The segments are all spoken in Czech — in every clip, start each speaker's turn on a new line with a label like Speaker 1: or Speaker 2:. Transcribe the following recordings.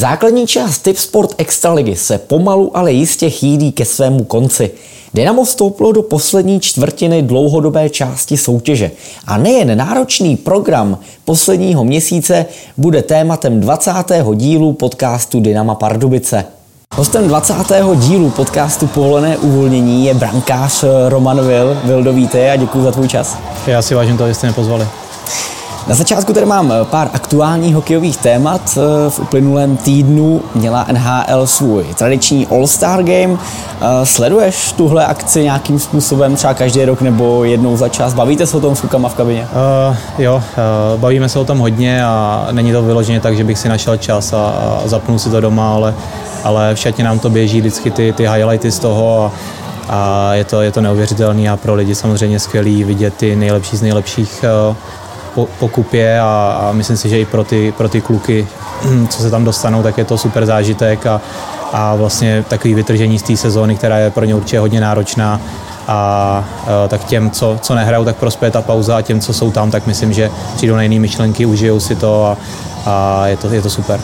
Speaker 1: Základní část Tip Sport Extraligy se pomalu, ale jistě chýlí ke svému konci. Dynamo vstoupilo do poslední čtvrtiny dlouhodobé části soutěže. A nejen náročný program posledního měsíce bude tématem 20. dílu podcastu Dynama Pardubice. Hostem 20. dílu podcastu Povolené uvolnění je brankář Roman Vil. Vítej a děkuji za tvůj čas.
Speaker 2: Já si vážím toho, že jste mě pozvali.
Speaker 1: Na začátku tady mám eh, pár aktuálních hokejových témat. Eh, v uplynulém týdnu měla NHL svůj tradiční All-Star Game. Eh, sleduješ tuhle akci nějakým způsobem, třeba každý rok nebo jednou za čas? Bavíte se o tom s klukama v kabině? Uh,
Speaker 2: jo, uh, bavíme se o tom hodně a není to vyloženě tak, že bych si našel čas a, a zapnul si to doma, ale, ale v šatě nám to běží vždycky ty, ty highlighty z toho a, a je to, je to neuvěřitelný a pro lidi samozřejmě skvělý vidět ty nejlepší z nejlepších uh, po, pokupě a, a myslím si, že i pro ty, pro ty kluky, co se tam dostanou, tak je to super zážitek a, a vlastně takový vytržení z té sezóny, která je pro ně určitě hodně náročná a, a tak těm, co, co nehrajou, tak prospěje ta pauza a těm, co jsou tam, tak myslím, že přijdou na jiné myšlenky, užijou si to a, a je, to, je to super.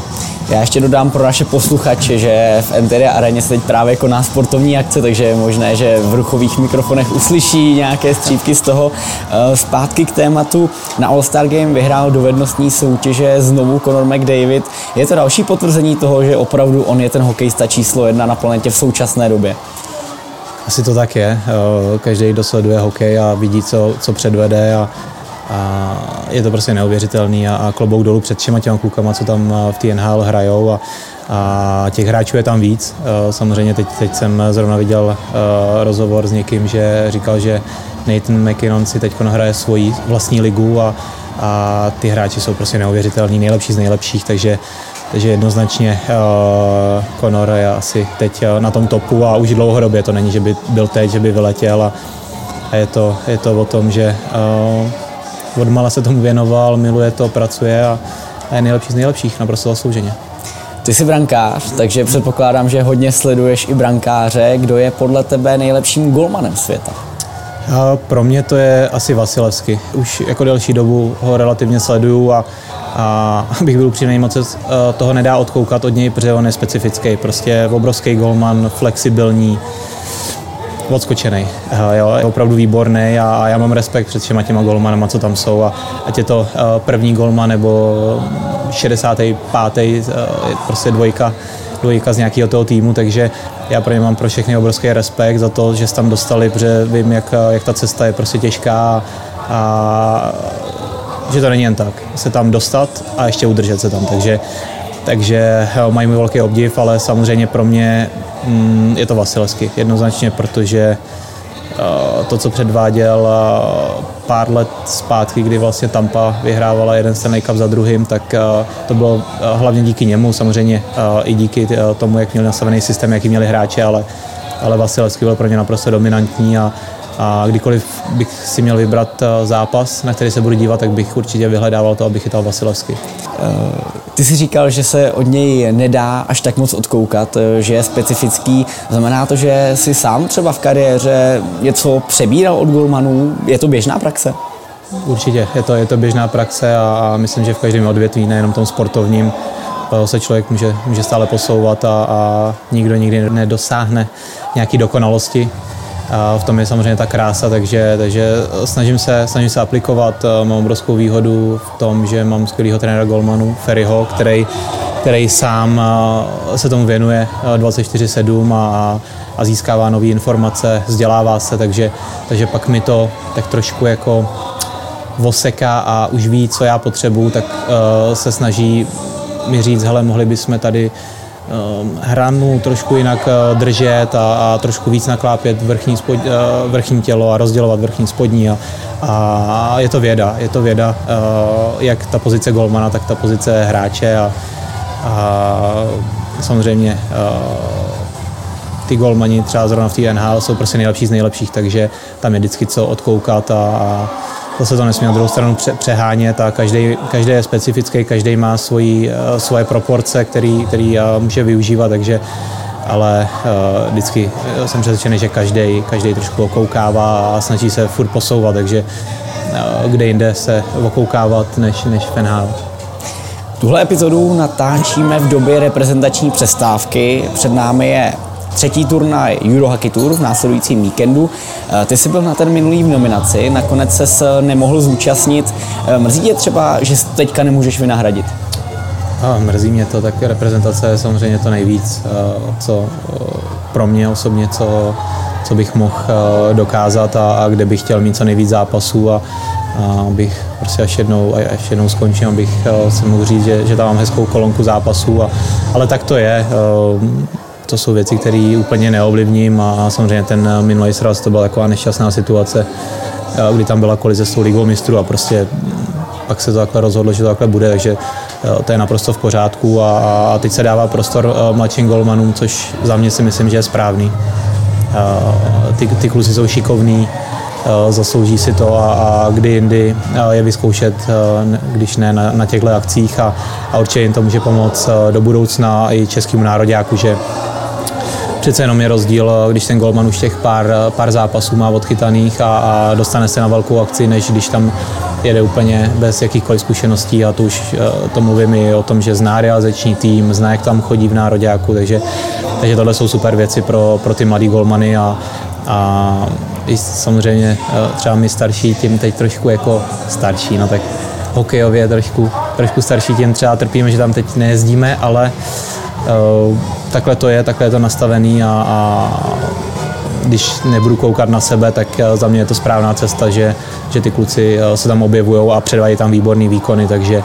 Speaker 1: Já ještě dodám pro naše posluchače, že v Enteria areně se teď právě koná sportovní akce, takže je možné, že v ruchových mikrofonech uslyší nějaké střípky z toho. Eh, zpátky k tématu. Na All-Star Game vyhrál dovednostní soutěže znovu Conor McDavid. Je to další potvrzení toho, že opravdu on je ten hokejista číslo jedna na planetě v současné době?
Speaker 2: Asi to tak je. Eh, každý dosleduje hokej a vidí, co, co předvede a a je to prostě neuvěřitelný a, a klobouk dolů před všema těma klukama, co tam v té NHL hrajou a, a těch hráčů je tam víc. Samozřejmě teď, teď jsem zrovna viděl rozhovor s někým, že říkal, že Nathan McKinnon si teď hraje svoji vlastní ligu a, a ty hráči jsou prostě neuvěřitelní, nejlepší z nejlepších, takže takže jednoznačně uh, Conor je asi teď na tom topu a už dlouhodobě to není, že by byl teď, že by vyletěl a, a je, to, je to o tom, že uh, odmala se tomu věnoval, miluje to, pracuje a, a je nejlepší z nejlepších, naprosto zaslouženě.
Speaker 1: Ty jsi brankář, takže předpokládám, že hodně sleduješ i brankáře. Kdo je podle tebe nejlepším golmanem světa?
Speaker 2: A pro mě to je asi Vasilevsky. Už jako delší dobu ho relativně sleduju a, a abych byl upřímný, moc se eh, toho nedá odkoukat od něj, protože on je specifický. Prostě obrovský golman, flexibilní, odskočený. Jo, je opravdu výborný a já mám respekt před všema těma golmanama, co tam jsou. A ať je to eh, první golman nebo 65. je prostě dvojka, dvojka z nějakého toho týmu, takže já pro ně mám pro všechny obrovský respekt za to, že se tam dostali, protože vím, jak, jak ta cesta je prostě těžká a že to není jen tak, se tam dostat a ještě udržet se tam, takže takže mají mi velký obdiv, ale samozřejmě pro mě mm, je to Vasilevsky jednoznačně, protože to, co předváděl uh, pár let zpátky, kdy vlastně Tampa vyhrávala jeden Stanley Cup za druhým, tak uh, to bylo hlavně díky němu, samozřejmě i díky tomu, jak měl nastavený systém, jaký měli hráče, ale, ale Vasilevský byl pro ně naprosto dominantní a a kdykoliv bych si měl vybrat eh, zápas, na který se budu dívat, tak bych určitě vyhledával to, abych chytal Vasilevsky. Eh,
Speaker 1: ty jsi říkal, že se od něj nedá až tak moc odkoukat, eh, že je specifický. Znamená to, že si sám třeba v kariéře něco přebíral od golmanů? Je to běžná praxe?
Speaker 2: Určitě, je to, je to běžná praxe a, a myslím, že v každém odvětví, nejenom tom sportovním, se člověk může, může stále posouvat a, a nikdo nikdy nedosáhne nějaký dokonalosti. A v tom je samozřejmě ta krása, takže, takže snažím, se, snažím se aplikovat. Mám obrovskou výhodu v tom, že mám skvělého trenéra Golmanu, Ferryho, který, který sám se tomu věnuje 24-7 a, a získává nové informace, vzdělává se, takže, takže pak mi to tak trošku jako voseká a už ví, co já potřebuju, tak se snaží mi říct, hele, mohli bychom tady hranu trošku jinak eh, držet a, a trošku víc naklápět vrchní, spod, eh, vrchní tělo a rozdělovat vrchní spodní. A, a je to věda, je to věda, eh, jak ta pozice golmana, tak ta pozice hráče a, a samozřejmě ty golmani třeba zrovna v té NHL jsou prostě nejlepší z nejlepších, takže tam je vždycky co odkoukat a, a zase to nesmí na druhou stranu přehánět a každý, každý je specifický, každý má svoji, eh, svoje proporce, který, který eh, může využívat, takže ale uh, vždycky jsem přesvědčený, že každý, každý trošku okoukává a snaží se furt posouvat, takže uh, kde jinde se okoukávat než, než v NHL.
Speaker 1: Tuhle epizodu natáčíme v době reprezentační přestávky. Před námi je třetí turnaj Eurohockey Tour v následujícím víkendu. Eh, ty jsi byl na ten minulý v nominaci, nakonec se nemohl zúčastnit. Eh, mrzí tě třeba, že teďka nemůžeš vynahradit?
Speaker 2: A mrzí mě to, tak reprezentace je samozřejmě to nejvíc, eh, co pro mě osobně, co, co bych mohl dokázat a, a kde bych chtěl mít co nejvíc zápasů a, a abych prostě až jednou, až jednou skončil, abych se mohl říct, že, že tam mám hezkou kolonku zápasů, a, ale tak to je to jsou věci, které úplně neovlivním a samozřejmě ten minulý sraz to byla taková nešťastná situace, eh, kdy tam byla kolize s tou ligou mistrů a prostě pak se to takhle rozhodlo, že to takhle bude, takže eh, to je naprosto v pořádku a, a teď se dává prostor eh, mladším golmanům, což za mě si myslím, že je správný. Ty, ty kluci jsou šikovní, zaslouží si to a, a kdy jindy je vyzkoušet, když ne na, na těchto akcích a, a určitě jim to může pomoct do budoucna i českému nároďáku, že přece jenom je rozdíl, když ten golman už těch pár, pár zápasů má odchytaných a, a dostane se na velkou akci, než když tam jede úplně bez jakýchkoliv zkušeností. A to už eh, to mluvím i o tom, že zná realizační tým, zná, jak tam chodí v nároďáku, takže, takže tohle jsou super věci pro, pro ty mladý golmany a, a i samozřejmě eh, třeba my starší tím teď trošku jako starší, no tak hokejově trošku, trošku starší tím třeba trpíme, že tam teď nejezdíme, ale takhle to je, takhle je to nastavený a, a když nebudu koukat na sebe, tak eh, za mě je to správná cesta, že, že ty kluci eh, se tam objevují a předvají tam výborný výkony, takže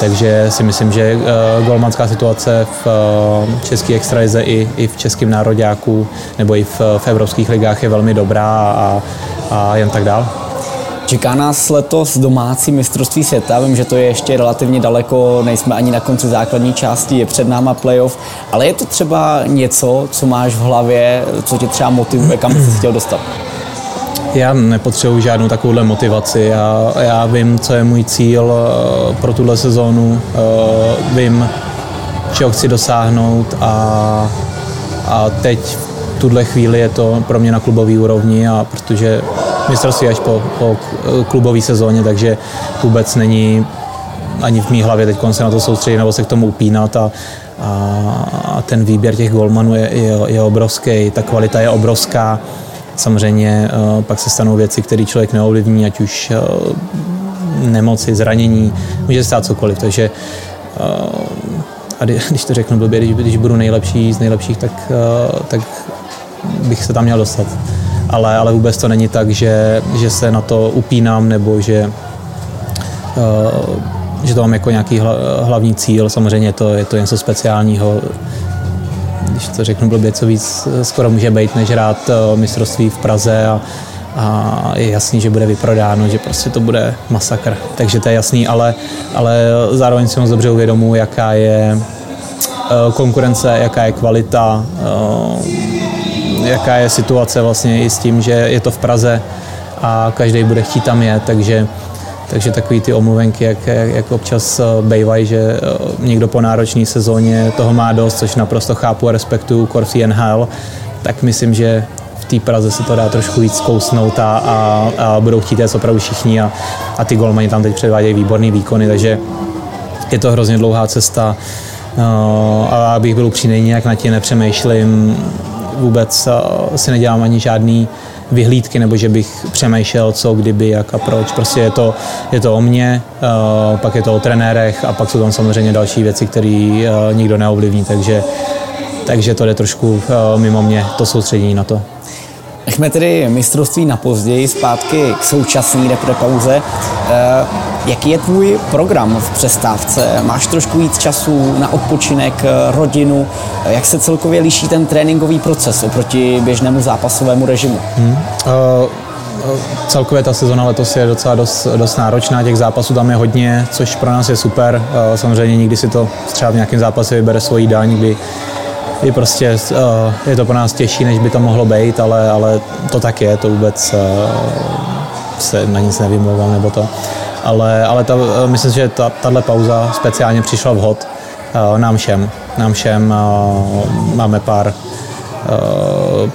Speaker 2: takže si myslím, že golmanská situace v české extralize i, i v českém nároďáku nebo i v, v evropských ligách je velmi dobrá a, a jen tak dál.
Speaker 1: Čeká nás letos domácí mistrovství světa. Vím, že to je ještě relativně daleko, nejsme ani na konci základní části, je před náma playoff, ale je to třeba něco, co máš v hlavě, co tě třeba motivuje, kam jsi chtěl dostat?
Speaker 2: Já nepotřebuji žádnou takovouhle motivaci. Já, já vím, co je můj cíl eh, pro tuhle sezónu. Eh, vím, čeho chci dosáhnout a, a teď v tuhle chvíli je to pro mě na klubové úrovni a protože mistrovství až po, po klubové sezóně, takže vůbec není ani v mý hlavě teď se na to soustředit nebo se k tomu upínat a, a ten výběr těch golmanů je, je, je obrovský, ta kvalita je obrovská. Samozřejmě uh, pak se stanou věci, které člověk neovlivní, ať už uh, nemoci, zranění, může se stát cokoliv, takže uh, a když to řeknu blbě, když, když budu nejlepší z nejlepších, tak, tak bych se tam měl dostat ale, ale vůbec to není tak, že, že se na to upínám nebo že, uh, že to mám jako nějaký hla, hlavní cíl. Samozřejmě to, je to něco speciálního. Když to řeknu blbě, co víc skoro může být, než rád uh, mistrovství v Praze a, a je jasný, že bude vyprodáno, že prostě to bude masakr. Takže to je jasný, ale, ale zároveň si moc dobře uvědomuji, jaká je uh, konkurence, jaká je kvalita, jaká je situace vlastně i s tím, že je to v Praze a každý bude chtít tam jet, takže takže takový ty omluvenky, jak, jak občas eh, bývají, že eh, někdo po náročné sezóně toho má dost, což naprosto chápu a respektuju Corsi NHL, tak myslím, že v té Praze se to dá trošku víc zkousnout a, a, a budou chtít jet opravdu všichni a, a ty golmani tam teď předvádějí výborný výkony, takže je to hrozně dlouhá cesta. No, a abych byl upřímný, nějak na tě nepřemýšlím, vůbec eh, si nedělám ani žádný vyhlídky, nebo že bych přemýšlel, co, kdyby, jak a proč. Prostě je to, je to o mně, eh, pak je to o trenérech a pak jsou tam samozřejmě další věci, které eh, nikdo neovlivní, takže, takže to jde trošku mimo mě, to soustředění na to.
Speaker 1: Nechme tedy mistrovství na později, zpátky k současné reprepauze. Eh, jaký je tvůj program v přestávce? Máš trošku víc času na odpočinek, rodinu? Jak se celkově liší ten tréninkový proces oproti běžnému zápasovému režimu? Hmm. Uh...
Speaker 2: Celkově ta sezona letos je docela dost, dost náročná, těch zápasů tam je hodně, což pro nás je super. Samozřejmě nikdy si to třeba v nějakém zápase vybere svoji daň, kdy je prostě, uh, je to pro nás těžší, než by to mohlo být, ale, ale to tak je, to vůbec uh, se na nic nevymlouvám nebo to. Ale, ale ta, uh, myslím že ta, tahle pauza speciálně přišla vhod uh, nám všem. Nám všem uh, máme pár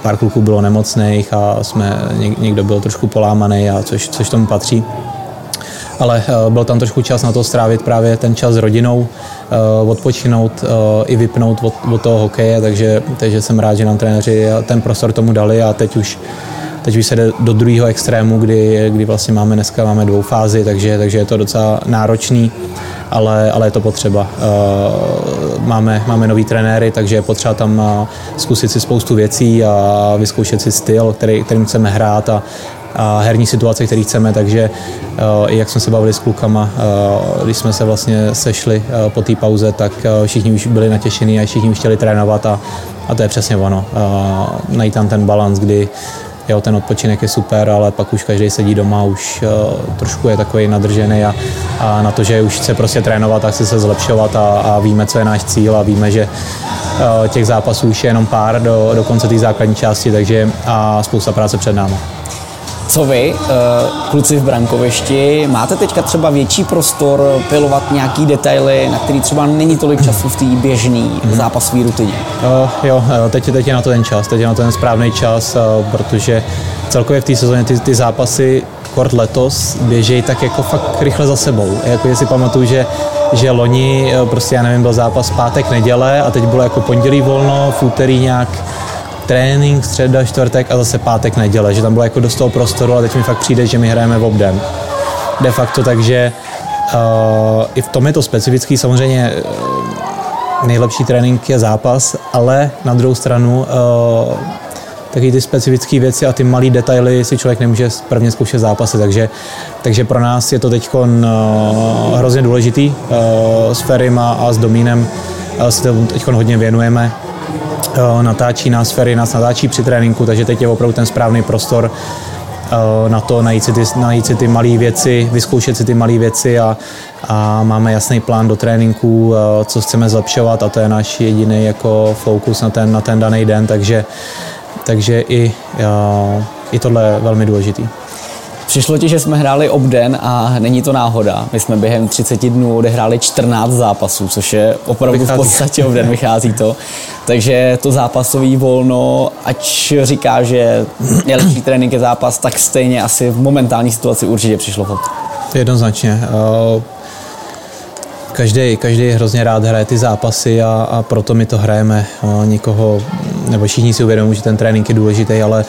Speaker 2: pár kluků bylo nemocných a jsme, někdo byl trošku polámaný, a což, což tomu patří. ale byl tam trošku čas na to strávit právě ten čas s rodinou, odpočinout i vypnout od, od toho hokeje, takže, takže jsem rád, že nám trenéři ten prostor tomu dali a teď už Teď už se jde do druhého extrému, kdy, kdy vlastně máme dneska máme dvou fázi, takže, takže je to docela náročný, ale, ale je to potřeba. Uh, máme, máme nový trenéry, takže je potřeba tam zkusit si spoustu věcí a vyzkoušet si styl, který, kterým chceme hrát a, a herní situace, které chceme, takže uh, jak jsme se bavili s klukama, uh, když jsme se vlastně sešli uh, po té pauze, tak všichni už byli natěšení a všichni už chtěli trénovat a, a to je přesně ono. Najít tam ten balans, kdy jo, ten odpočinek je super, ale pak už každý sedí doma, už trošku je takový nadržený a, a na to, že už chce prostě trénovat a chce se zlepšovat a, a víme, co je náš cíl a víme, že těch zápasů už je jenom pár do, do konce té základní části, takže a spousta práce před námi.
Speaker 1: Co vy, eh, kluci v brankovišti, máte teďka třeba větší prostor pilovat nějaký detaily, na který třeba není tolik času v té běžné mm. zápasové rutině?
Speaker 2: Uh, jo, teď, teď je na to ten čas, teď je na to ten správný čas, uh, protože celkově v té sezóně ty, ty zápasy kort letos běžejí tak jako fakt rychle za sebou. Jako si pamatuju, že, že loni, prostě já nevím, byl zápas pátek, neděle a teď bylo jako pondělí volno, v úterý nějak trénink, středa, čtvrtek a zase pátek, neděle, že tam bylo jako dost toho prostoru a teď mi fakt přijde, že my hrajeme v obden. De facto takže uh, i v tom je to specifický, samozřejmě uh, nejlepší trénink je zápas, ale na druhou stranu uh, taky ty specifické věci a ty malé detaily si člověk nemůže prvně zkoušet zápasy, takže, takže pro nás je to teď uh, hrozně důležitý uh, s Ferim a, a s Domínem uh, to teď hodně věnujeme natáčí nás Ferry, nás natáčí při tréninku, takže teď je opravdu ten správný prostor eh, na to najít si ty, najít si ty malé věci, vyzkoušet si ty malé věci a, a máme jasný plán do tréninku, eh, co chceme zlepšovat a to je náš jediný jako fokus na ten, na ten daný den, takže, takže i, i tohle je velmi důležitý.
Speaker 1: Přišlo ti, že jsme hráli obden a není to náhoda. My jsme během 30 dnů odehráli 14 zápasů, což je opravdu vychází. v podstatě obden, vychází to. Takže to zápasový volno, ať říká, že je lepší trénink je zápas, tak stejně asi v momentální situaci určitě přišlo hod.
Speaker 2: Jednoznačně. Eh, každý, každý hrozně rád hraje ty zápasy a, a proto my to hrajeme. Eh, nikoho, nebo všichni si uvědomují, že ten trénink je důležitý, ale,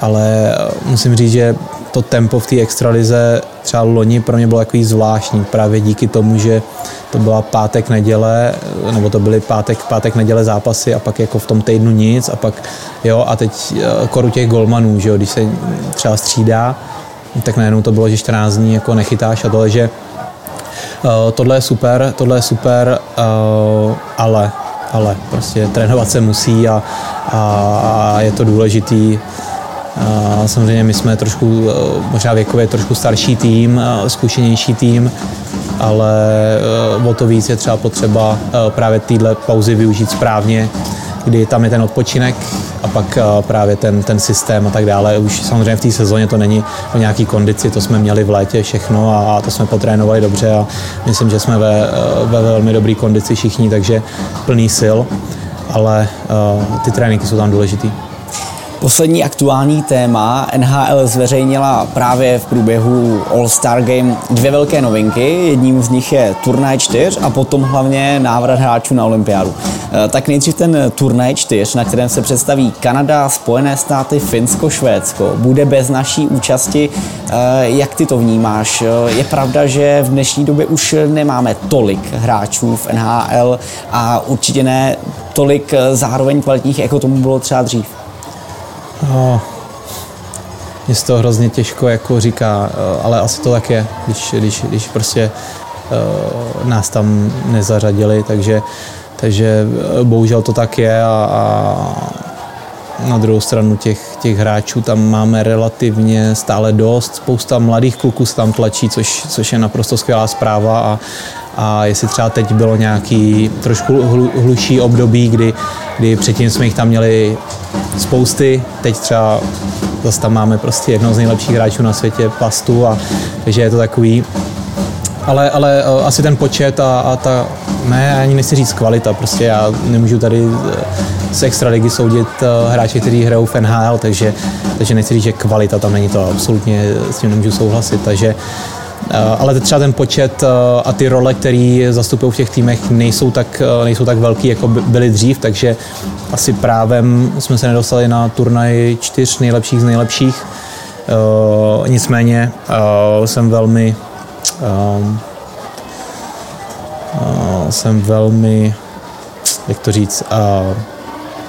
Speaker 2: ale eh, musím říct, že to tempo v té extralize třeba loni pro mě bylo takový zvláštní, právě díky tomu, že to byla pátek, neděle, nebo to byly pátek, pátek, neděle zápasy a pak jako v tom týdnu nic a pak, jo, a teď eh, koru těch golmanů, že jo, když se třeba střídá, tak najednou to bylo, že 14 dní jako nechytáš a tohle, že tohle je super, tohle je super, ale, ale prostě trénovat se musí a, a, a je to důležitý samozřejmě my jsme trošku, eh, možná věkově trošku starší tým, eh, zkušenější tým, ale eh, o to víc je třeba potřeba právě týhle pauzy využít správně, kdy tam je ten odpočinek a pak právě ten, ten systém a tak dále. Už samozřejmě v té sezóně to není o nějaký kondici, to jsme měli v létě všechno a, to jsme potrénovali dobře a myslím, že jsme ve, ve velmi dobré kondici všichni, takže plný sil, ale ty tréninky jsou tam důležitý.
Speaker 1: Poslední aktuální téma NHL zveřejnila právě v průběhu All-Star Game dvě velké novinky. Jedním z nich je turnaj 4 a potom hlavně návrat hráčů na olympiádu. Eh, tak nejdřív ten turnaj 4, na kterém se představí Kanada, Spojené státy, Finsko, Švédsko. Bude bez naší účasti. Eh, jak ty to vnímáš? Eh, je pravda, že v dnešní době už nemáme tolik hráčů v NHL a určitě ne tolik zároveň kvalitních, jako tomu bylo třeba dřív. No,
Speaker 2: mě z hrozně těžko jako říká, eh, ale asi to tak je, když, když, když prostě uh, nás tam nezařadili, takže, takže eh, bohužel to tak je a, a na druhou stranu těch, těch hráčů tam máme relativně stále dost. Spousta mladých kluků se tam tlačí, což, což je naprosto skvělá zpráva a, a jestli třeba teď bylo nějaký trošku hlu, hluší období, kdy, kdy předtím jsme jich tam měli spousty, teď třeba zase tam máme prostě jedno z nejlepších hráčů na světě, Pastu, a takže je to takový. Ale, ale uh, asi ten počet a, a ta, ne, ani nechci říct kvalita, prostě já nemůžu tady eh, z extraligy soudit uh, hráče, kteří hrajou v NHL, takže, takže nechci říct, že kvalita tam není to, absolutně s tím nemůžu souhlasit, takže ale třeba ten počet a ty role, které zastupují v těch týmech, nejsou tak, nejsou tak velký, jako byly dřív, takže asi právem jsme se nedostali na turnaj čtyř nejlepších z nejlepších. Nicméně jsem velmi jsem velmi, jak to říct,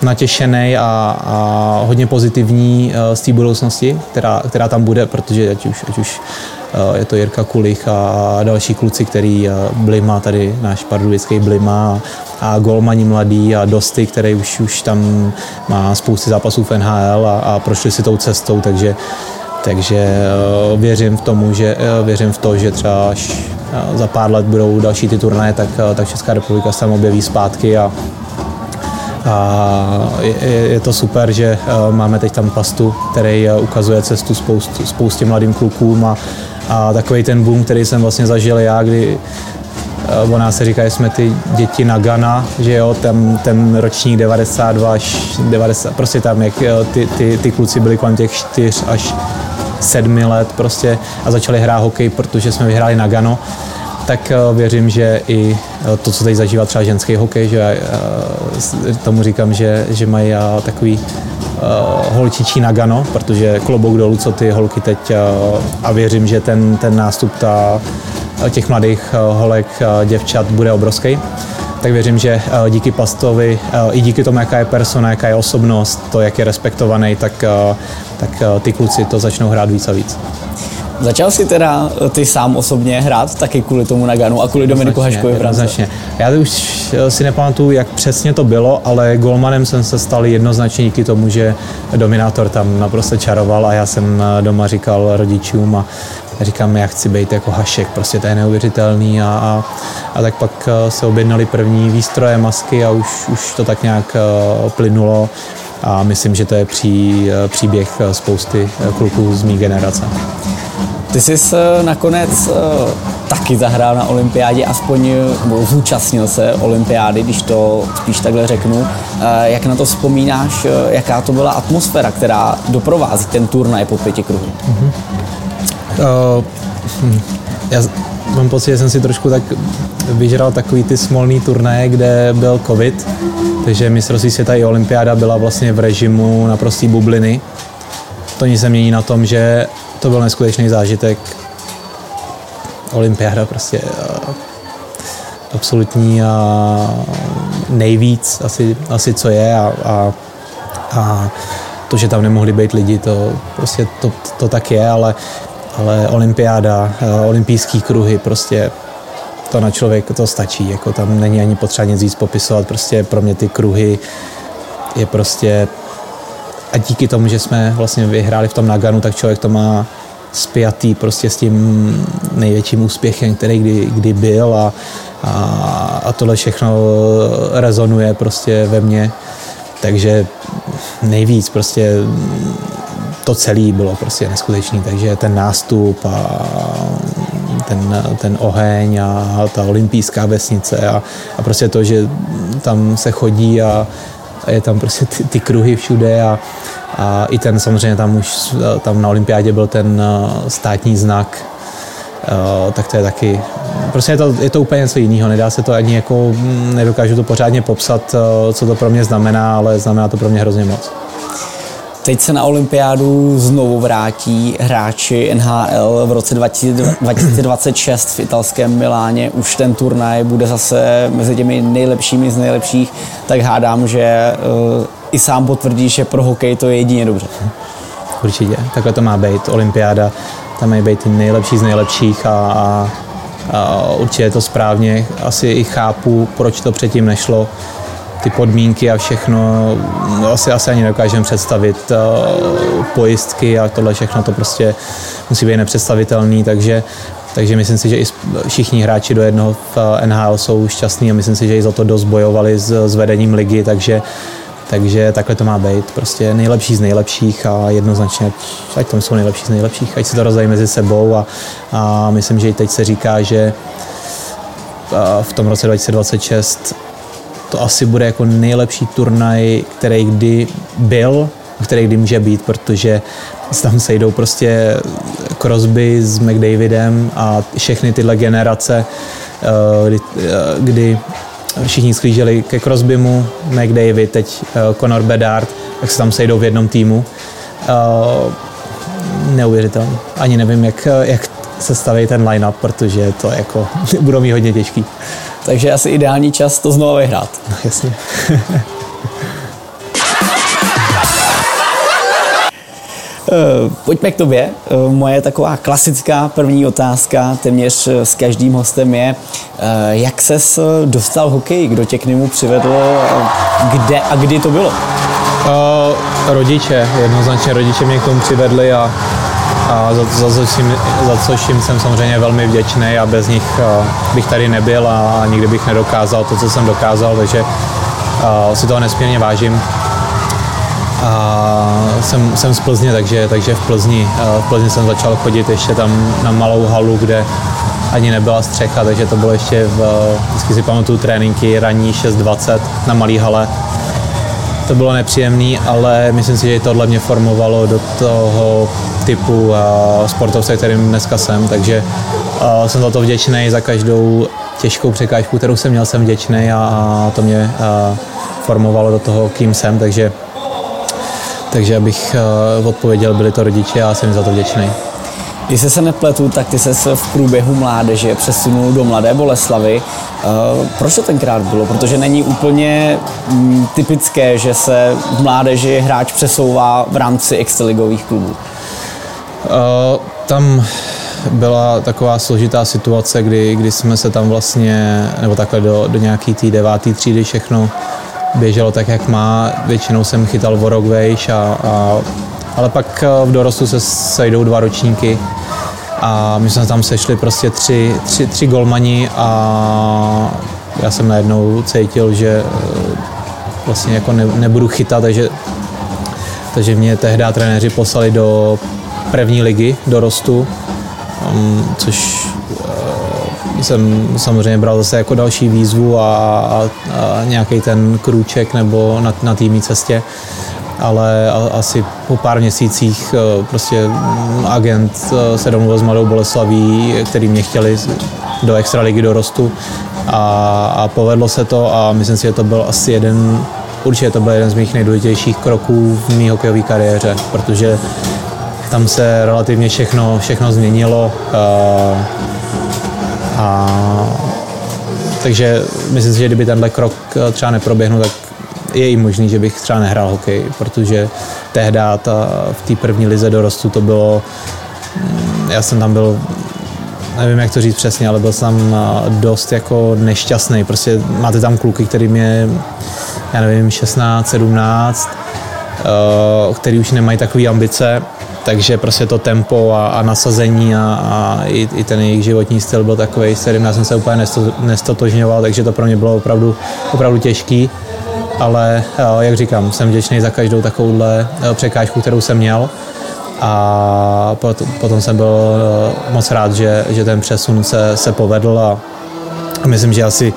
Speaker 2: natěšený a, a hodně pozitivní eh, z té budoucnosti, která, která tam bude, protože ať už, ať už eh, je to Jirka Kulich a další kluci, který eh, Blima, tady náš pardubický Blima a, Golmani mladý a Dosty, který už, už tam má spousty zápasů v NHL a, a prošli si tou cestou, takže takže věřím v tomu, že věřím v to, že třeba až za pár let budou další ty turnaje, tak, tak Česká republika se tam objeví zpátky a, a je, je to super, že eh, máme teď tam pastu, který eh, ukazuje cestu spoust, spoustě mladým klukům a, a takový ten boom, který jsem vlastně zažil já, kdy eh, o nás se říká, že jsme ty děti na Gana, že jo, ten, ten ročník 92 až 90, prostě tam, jak ty, ty, ty kluci byli kolem těch 4 až 7 let prostě a začali hrát hokej, protože jsme vyhráli na Gano tak eh, věřím, že i eh, to, co teď zažívá třeba ženský hokej, že eh, tomu říkám, že, že mají takový holčičí nagano, protože klobouk dolů, co ty holky teď a věřím, že ten, ten nástup ta, těch mladých holek, děvčat bude obrovský. Tak věřím, že díky Pastovi, i díky tomu, jaká je persona, jaká je osobnost, to, jak je respektovaný, tak, tak ty kluci to začnou hrát víc a víc.
Speaker 1: Začal si teda eh, ty sám osobně hrát taky kvůli tomu Naganu a kvůli Dominiku Haškovi v
Speaker 2: Značně. Já už eh, si nepamatuju, jak přesně to bylo, ale golmanem jsem se stal jednoznačně díky tomu, že Dominátor tam naprosto čaroval a já jsem eh, doma říkal rodičům a říkám, já chci být jako Hašek, prostě to je neuvěřitelný a, a, a tak pak se objednali první výstroje, masky a už, už to tak nějak plynulo a myslím, že to je pří, příběh spousty kluků z mé generace.
Speaker 1: Ty jsi nakonec uh, taky zahrál na olympiádě, aspoň nebo zúčastnil se olympiády, když to spíš takhle řeknu. Uh, jak na to vzpomínáš, jaká to byla atmosféra, která doprovází ten turnaj po pěti kruhu? Mm-hmm.
Speaker 2: Uh, hm. Já mám pocit, že jsem si trošku tak vyžral takový ty smolný turnaje, kde byl covid, takže mistrovství světa i olympiáda byla vlastně v režimu naprostý bubliny. To nic se mění na tom, že to byl neskutečný zážitek. Olympiáda prostě absolutní a nejvíc asi, asi co je a, a, a to, že tam nemohli být lidi, to prostě to, to tak je, ale, ale olympiáda, olympijský kruhy, prostě to na člověk to stačí, jako tam není ani potřeba nic víc popisovat, prostě pro mě ty kruhy je prostě a díky tomu, že jsme vlastně vyhráli v tom Naganu, tak člověk to má spjatý prostě s tím největším úspěchem, který kdy, kdy byl a, a, a tohle všechno rezonuje prostě ve mně. Takže nejvíc prostě to celé bylo prostě neskutečný, takže ten nástup a ten, ten oheň a ta olympijská vesnice a, a prostě to, že tam se chodí a, a je tam prostě ty, ty kruhy všude a, a i ten samozřejmě tam už tam na olympiádě byl ten eh, státní znak, eh, tak to je taky, prostě je to, je to úplně něco jiného, nedá se to ani jako, hm, nedokážu to pořádně popsat, eh, co to pro mě znamená, ale znamená to pro mě hrozně moc.
Speaker 1: Teď se na olympiádu znovu vrátí hráči NHL v roce 2026 v italském Miláně. Už ten turnaj bude zase mezi těmi nejlepšími z nejlepších, tak hádám, že uh, i sám potvrdí, že pro hokej to je jedině dobře.
Speaker 2: Určitě, takhle to má být. Olympiáda, tam mají být nejlepší z nejlepších a, a, a určitě je to správně. Asi i chápu, proč to předtím nešlo ty podmínky a všechno, no, asi, asi ani nedokážeme představit. Uh, pojistky a tohle všechno to prostě musí být nepředstavitelný, takže takže myslím si, že i všichni hráči do jednoho v eh, NHL jsou šťastní a myslím si, že i za to dost bojovali s, s vedením ligy, takže takže takhle to má být. Prostě nejlepší z nejlepších a jednoznačně, ať, ať tam jsou nejlepší z nejlepších, ať se to rozdají mezi sebou a, a myslím, že i teď se říká, že eh, v tom roce 2026 to asi bude jako nejlepší turnaj, který kdy byl, který kdy může být, protože tam sejdou prostě Crosby s McDavidem a všechny tyhle generace, kdy, kdy všichni sklíželi ke Crosbymu, McDavid, teď Conor Bedard, tak se tam sejdou v jednom týmu. Neuvěřitelné. Ani nevím, jak, jak se staví ten line-up, protože to jako budou mít hodně těžký.
Speaker 1: Takže asi ideální čas to znovu vyhrát.
Speaker 2: No, jasně.
Speaker 1: Eh, pojďme k tobě. Eh, moje taková klasická první otázka téměř eh, s každým hostem je, jak ses dostal hokej, kdo tě k němu přivedl, kde a kdy to bylo?
Speaker 2: Uh, rodiče, jednoznačně rodiče mě k tomu přivedli a, a za, za, za, za což jim jsem samozřejmě velmi vděčný a bez nich uh, bych tady nebyl a, nikdy bych nedokázal to, co jsem dokázal, takže uh, si toho nesmírně vážím. A jsem, jsem z Plzně, takže, takže v, Plzni, v Plzni jsem začal chodit ještě tam na malou halu, kde ani nebyla střecha, takže to bylo ještě v, vždycky si pamatuju tréninky ranní 6.20 na malý hale. To bylo nepříjemné, ale myslím si, že tohle mě formovalo do toho typu sportovce, kterým dneska jsem, takže jsem za to vděčný, za každou těžkou překážku, kterou jsem měl, jsem vděčný a, a to mě formovalo do toho, kým jsem, takže takže abych odpověděl, byli to rodiče a jsem za to vděčný.
Speaker 1: Když se nepletu, tak ty se v průběhu mládeže přesunul do Mladé Boleslavy. Uh, proč to tenkrát bylo? Protože není úplně mm, typické, že se v mládeži hráč přesouvá v rámci extraligových klubů.
Speaker 2: Uh, tam byla taková složitá situace, kdy, kdy jsme se tam vlastně, nebo takhle do, do nějaký té devátý třídy všechno běželo tak, jak má. Většinou jsem chytal o rok vejš, a, a, ale pak eh, v dorostu se sejdou dva ročníky a my jsme tam sešli prostě tři, tři, tři golmani a já jsem najednou cítil, že eh, vlastně jako ne, nebudu chytat, takže, takže mě tehdy trenéři poslali do první ligy dorostu, um, což jsem samozřejmě bral zase jako další výzvu a, a, a nějaký ten krůček nebo na, na týmní cestě ale asi po pár měsících e, prostě agent e, se domluvil s Mladou Boleslaví, který mě chtěli do extraligy dorostu a, a povedlo se to a myslím si, že to byl asi jeden, určitě to byl jeden z mých nejdůležitějších kroků v mý hokejové kariéře, protože tam se relativně všechno, všechno změnilo. Uh, a takže myslím si, že kdyby tenhle krok eh, třeba neproběhnul, tak je i možný, že bych třeba nehrál hokej, protože tehdy ta, v té první lize dorostu to bylo, mm, já jsem tam byl nevím, jak to říct přesně, ale byl jsem eh, dost jako nešťastný. Prostě máte tam kluky, který mě, já nevím, 16, 17, uh, který už nemají takové ambice takže prostě to tempo a, a nasazení a, a i, i ten jejich životní styl byl takový, s kterým já jsem se úplně nestotožňoval, takže to pro mě bylo opravdu, opravdu těžký. Ale jak říkám, jsem vděčný za každou takovouhle e, překážku, kterou jsem měl. A potom jsem byl e, moc rád, že, že ten přesun se, se povedl a myslím, že asi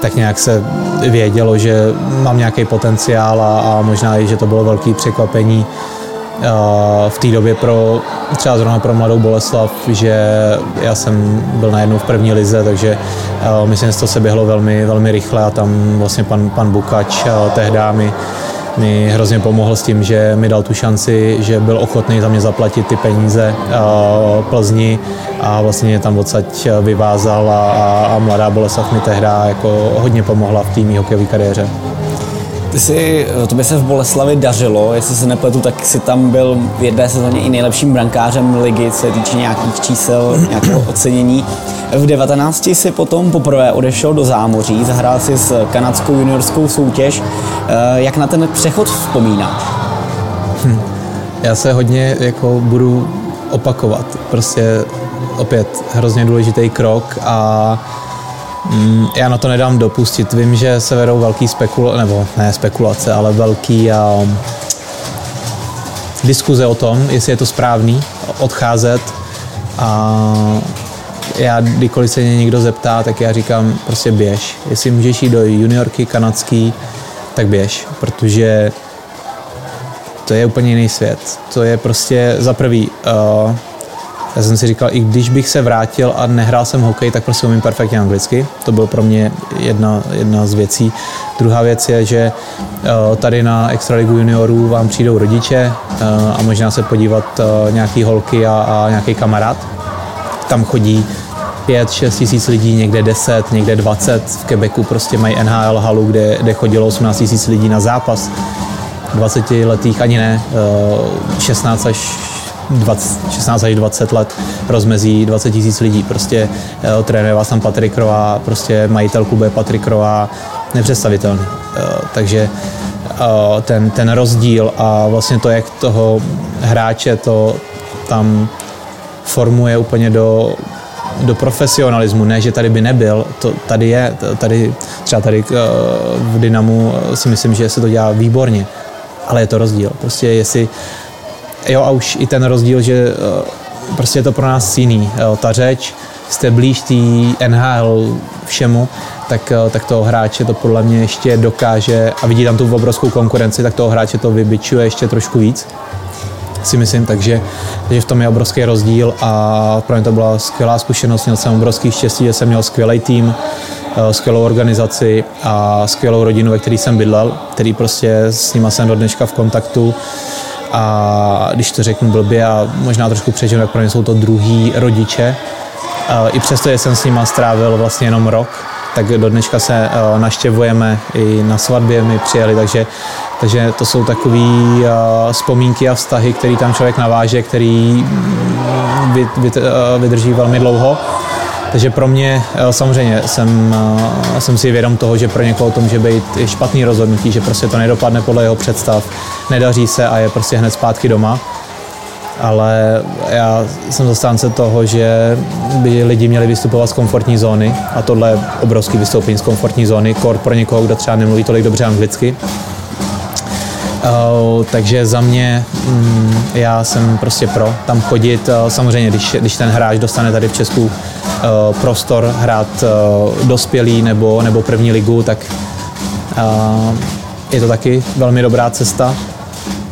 Speaker 2: tak nějak se vědělo, že mám nějaký potenciál a, a možná i, že to bylo velké překvapení v té době pro třeba zrovna pro mladou Boleslav, že já jsem byl najednou v první lize, takže myslím, že to se běhlo velmi, velmi rychle a tam vlastně pan, pan Bukač tehdy mi, mi hrozně pomohl s tím, že mi dal tu šanci, že byl ochotný za mě zaplatit ty peníze Plzni a vlastně tam odsaď vyvázal a, a mladá Boleslav mi tehdy jako hodně pomohla v týmí hokejové kariéře.
Speaker 1: Ty jsi, to by se v Boleslavi dařilo, jestli se nepletu, tak si tam byl v jedné sezóně i nejlepším brankářem ligy, co se týče nějakých čísel, nějakého ocenění. V 19 si potom poprvé odešel do zámoří, zahrál si s kanadskou juniorskou soutěž. Eh, jak na ten přechod vzpomíná?
Speaker 2: Hm. Já se hodně jako budu opakovat. Prostě opět hrozně důležitý krok a Mm, já na to nedám dopustit. Vím, že se vedou velký spekulace, nebo ne spekulace, ale velký um, diskuze o tom, jestli je to správný odcházet a já kdykoliv se mě někdo zeptá, tak já říkám prostě běž. Jestli můžeš jít do juniorky kanadský, tak běž, protože to je úplně jiný svět. To je prostě za prvý uh, Já jsem si říkal, i když bych se vrátil a nehrál jsem hokej, tak prostě umím perfektně anglicky. To byl pro mě jedna, jedna z věcí. Druhá věc je, že eh, tady na Extraligu juniorů vám přijdou rodiče eh, a možná se podívat eh, nějaký holky a, a nějaký kamarád. Tam chodí 5-6 tisíc lidí, někde 10, někde 20. V Quebecu prostě mají NHL halu, kde, kde chodilo 18 tisíc lidí na zápas. 20 letých ani ne, 16 až 20, 16 až 20 let rozmezí 20 tisíc lidí. Prostě uh, trénuje vás tam Patrik Rová, prostě majitel klubu je Patrik Rová, nepředstavitelný. Uh, takže uh, ten, ten rozdíl a vlastně to, jak toho hráče to tam formuje úplně do, do profesionalismu, ne, že tady by nebyl, to tady je, tady, třeba tady v Dynamu si myslím, že se to dělá výborně, ale je to rozdíl. Prostě jestli jo a už i ten rozdíl, že eh, prostě je to pro nás jiný. Ta řeč, jste blíž té NHL všemu, tak, eh, tak toho hráče to podle mě ještě dokáže a vidí tam tu obrovskou konkurenci, tak toho hráče to vybičuje ještě trošku víc si myslím, takže, takže v tom je obrovský rozdíl a pro mě to byla skvělá zkušenost, měl jsem obrovský štěstí, že jsem měl skvělý tým, eh, skvělou organizaci a skvělou rodinu, ve které jsem bydlel, který prostě s nima jsem do dneška v kontaktu a když to řeknu blbě a možná trošku přežiju, tak pro mě jsou to druhý rodiče. I přesto, že jsem s nima strávil vlastně jenom rok, tak do dneška se e, naštěvujeme i na svatbě mi přijeli, takže, takže to jsou takové e, vzpomínky a vztahy, které tam člověk naváže, který mm, vydrží velmi dlouho. Takže pro mě eh, samozřejmě jsem, eh, jsem si vědom toho, že pro někoho to může být i špatný rozhodnutí, že prostě to nedopadne podle jeho představ, nedaří se a je prostě hned zpátky doma. Ale já jsem zastánce toho, že by lidi měli vystupovat z komfortní zóny a tohle je obrovský vystoupení z komfortní zóny, kor pro někoho, kdo třeba nemluví tolik dobře anglicky. Uh, takže za mě um, já jsem prostě pro tam chodit. Uh, samozřejmě, když, když ten hráč dostane tady v Česku prostor hrát uh, dospělý nebo, nebo první ligu, tak uh, je to taky velmi dobrá cesta.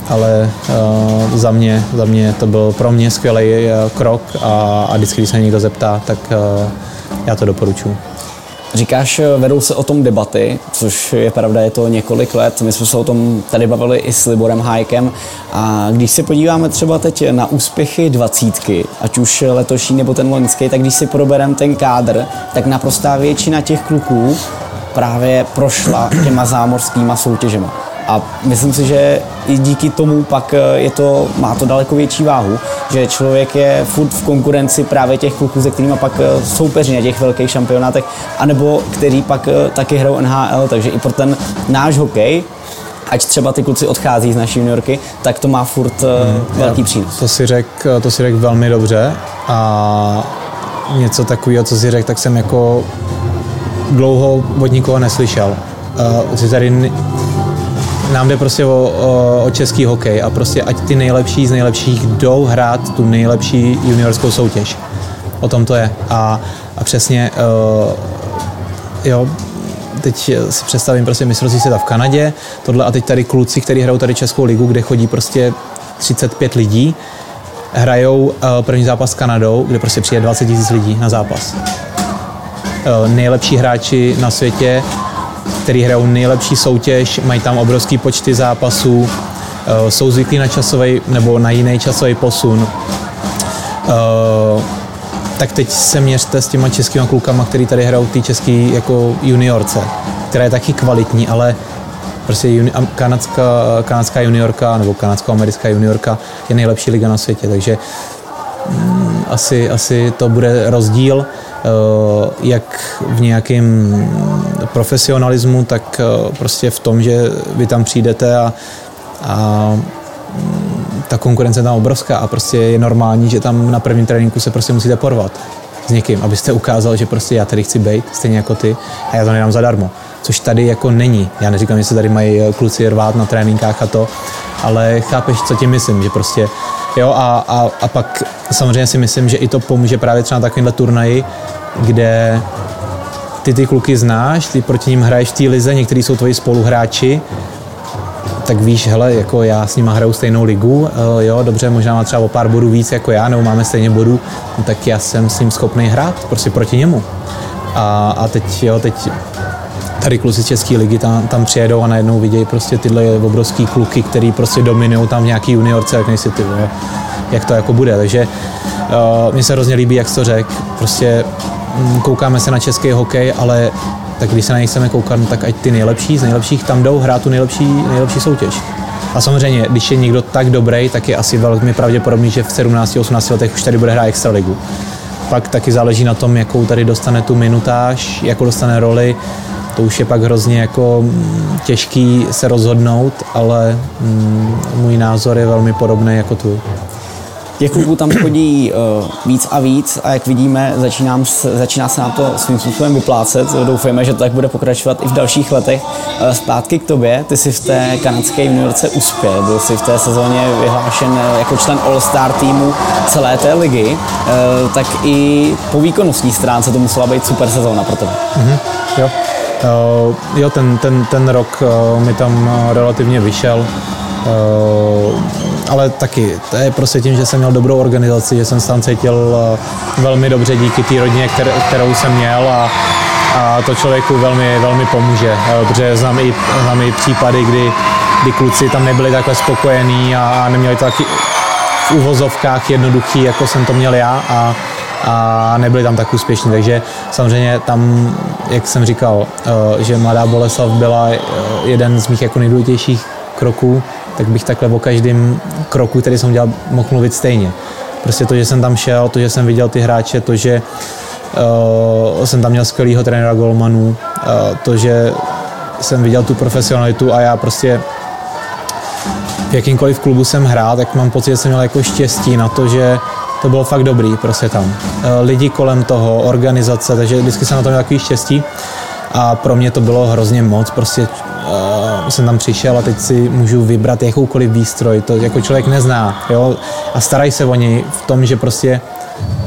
Speaker 2: Ale za, mě, za mě to byl pro mě skvělý krok a, a vždycky, když se někdo zeptá, tak já to doporučuji.
Speaker 1: Říkáš, eh, vedou se o tom debaty, což je pravda, je to několik let. My jsme se o tom tady bavili i s Liborem Hájkem. A když se podíváme třeba teď na úspěchy dvacítky, ať už letošní nebo ten loňský, tak když si probereme ten kádr, tak naprostá většina těch kluků právě prošla těma zámořskýma soutěžema. A myslím si, že i díky tomu pak eh, je to, má to daleko větší váhu, že člověk je furt v konkurenci právě těch kluků, se kterými pak eh, soupeří na těch velkých šampionátech, anebo který pak eh, taky hrajou NHL, takže i pro ten náš hokej ať třeba ty kluci odchází z naší juniorky, tak to má furt hmm, velký přínos.
Speaker 2: To si řekl to si řek velmi dobře a něco takového, co si řekl, tak jsem jako dlouho od nikoho neslyšel. Uh, tady nám jde prostě o, o, o český hokej a prostě ať ty nejlepší z nejlepších jdou hrát tu nejlepší juniorskou soutěž. O tom to je. A, a přesně, uh, jo, teď si představím prostě mistrovství světa v Kanadě, tohle a teď tady kluci, kteří hrajou tady Českou ligu, kde chodí prostě 35 lidí, hrajou uh, první zápas s Kanadou, kde prostě přijde 20 000 lidí na zápas. Uh, nejlepší hráči na světě který hrajou nejlepší soutěž, mají tam obrovský počty zápasů, eh, jsou zvyklí na časový nebo na jiný časový posun. Eh, tak teď se měřte s těma českýma klukama, který tady hrajou ty český jako juniorce, která je taky kvalitní, ale prostě juni, kanadská, kanadská juniorka nebo kanadsko-americká juniorka je nejlepší liga na světě, takže asi, asi to bude rozdíl. Eh, jak v nějakém profesionalismu, tak eh, prostě v tom, že vy tam přijdete a, a mm, ta konkurence je tam obrovská a prostě je normální, že tam na prvním tréninku se prostě musíte porvat s někým, abyste ukázal, že prostě já tady chci být, stejně jako ty, a já to nedám zadarmo. Což tady jako není. Já neříkám, že se tady mají kluci rvát na tréninkách a to, ale chápeš, co tím myslím, že prostě jo a, a, a pak samozřejmě si myslím, že i to pomůže právě třeba na takovýmhle turnaji, kde ty ty kluky znáš, ty proti ním hraješ v té lize, někteří jsou tvoji spoluhráči, tak víš, hele, jako já s nima hraju stejnou ligu, jo, dobře, možná má třeba o pár bodů víc jako já, nebo máme stejně bodů, no, tak já jsem s ním schopný hrát, prostě proti němu. A, a teď, jo, teď tady kluci z České ligy tam, tam přijedou a najednou vidějí prostě tyhle obrovský kluky, který prostě dominují tam v nějaký juniorce, jak nejsi ty, jo, jak to jako bude. Takže uh, mně se hrozně líbí, jak to řekl. Prostě um, koukáme se na český hokej, ale tak když se na něj chceme koukat, no tak ať ty nejlepší z nejlepších tam jdou hrát tu nejlepší, nejlepší soutěž. A samozřejmě, když je někdo tak dobrý, tak je asi velmi pravděpodobný, že v 17-18 letech už tady bude hrát extraligu. Pak taky záleží na tom, jakou tady dostane tu minutáž, jakou dostane roli. To už je pak hrozně jako mm, těžký se rozhodnout, ale mm, můj názor je velmi podobný jako tu.
Speaker 1: Klubů tam chodí uh, víc a víc a jak vidíme, začínám, začíná se nám to svým způsobem vyplácet. Doufejme, že to tak bude pokračovat i v dalších letech. Uh, zpátky k tobě, ty jsi v té kanadské juniorce uspěl, byl jsi v té sezóně vyhlášen eh, jako člen All-Star týmu celé té ligy, uh, tak i po výkonnostní stránce to musela být super sezóna pro tebe.
Speaker 2: Mm-hmm, jo. Uh, jo, ten, ten, ten rok uh, mi tam relativně vyšel. Uh, ale taky, to je prostě tím, že jsem měl dobrou organizaci, že jsem se tam cítil eh, velmi dobře díky té rodině, kterou jsem měl a, a to člověku velmi, velmi pomůže, eh, protože znám i, znám i případy, kdy, kdy kluci tam nebyli takhle spokojení a neměli to taky v uvozovkách jednoduchý, jako jsem to měl já a, a nebyli tam tak úspěšní. Takže samozřejmě tam, jak jsem říkal, eh, že Mladá Boleslav byla jeden z mých jako nejdůležitějších kroků, tak bych takhle o každém kroku, který jsem udělal, mohl mluvit stejně. Prostě to, že jsem tam šel, to, že jsem viděl ty hráče, to, že uh, jsem tam měl skvělého trenéra Golmanu, uh, to, že jsem viděl tu profesionalitu a já prostě v jakýmkoliv klubu jsem hrál, tak mám pocit, že jsem měl jako štěstí na to, že to bylo fakt dobrý prostě tam. Uh, lidi kolem toho, organizace, takže vždycky jsem na to měl takový štěstí a pro mě to bylo hrozně moc, prostě uh, jsem tam přišel a teď si můžu vybrat jakoukoliv výstroj, to jako člověk nezná, jo, a starají se o něj v tom, že prostě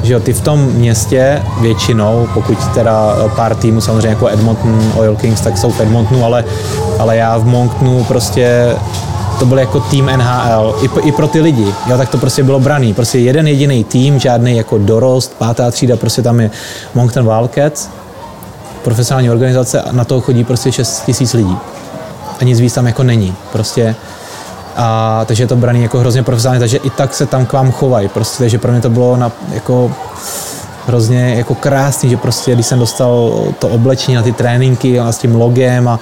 Speaker 2: že jo, ty v tom městě většinou, pokud teda pár týmů, samozřejmě jako Edmonton, Oil Kings, tak jsou v Edmontonu, ale, ale já v Monktonu prostě to byl jako tým NHL, i, i pro ty lidi, jo, tak to prostě bylo braný, prostě jeden jediný tým, žádný jako dorost, pátá třída, prostě tam je Moncton Wildcats, profesionální organizace a na to chodí prostě 6 tisíc lidí a nic víc tam jako není. Prostě a, takže je to braný jako hrozně profesionálně, takže i tak se tam k vám chovají. Prostě, takže pro mě to bylo na, jako hrozně jako krásný, že prostě když jsem dostal to oblečení na ty tréninky a s tím logem a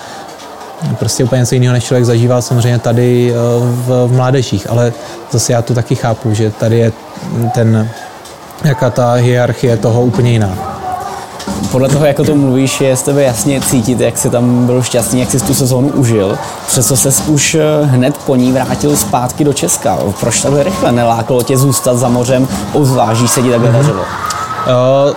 Speaker 2: prostě úplně něco jiného, než člověk zažíval samozřejmě tady eh, v, v mládežích, ale zase já to taky chápu, že tady je ten, jaká ta hierarchie toho úplně jiná
Speaker 1: podle toho, jak o tom mluvíš, je z tebe jasně cítit, jak jsi tam byl šťastný, jak jsi tu sezónu užil. Přesto se už eh, hned po ní vrátil zpátky do Česka. Proč takhle rychle nelákalo tě zůstat za mořem, obzvlášť se ti takhle mm-hmm. dařilo? Uh,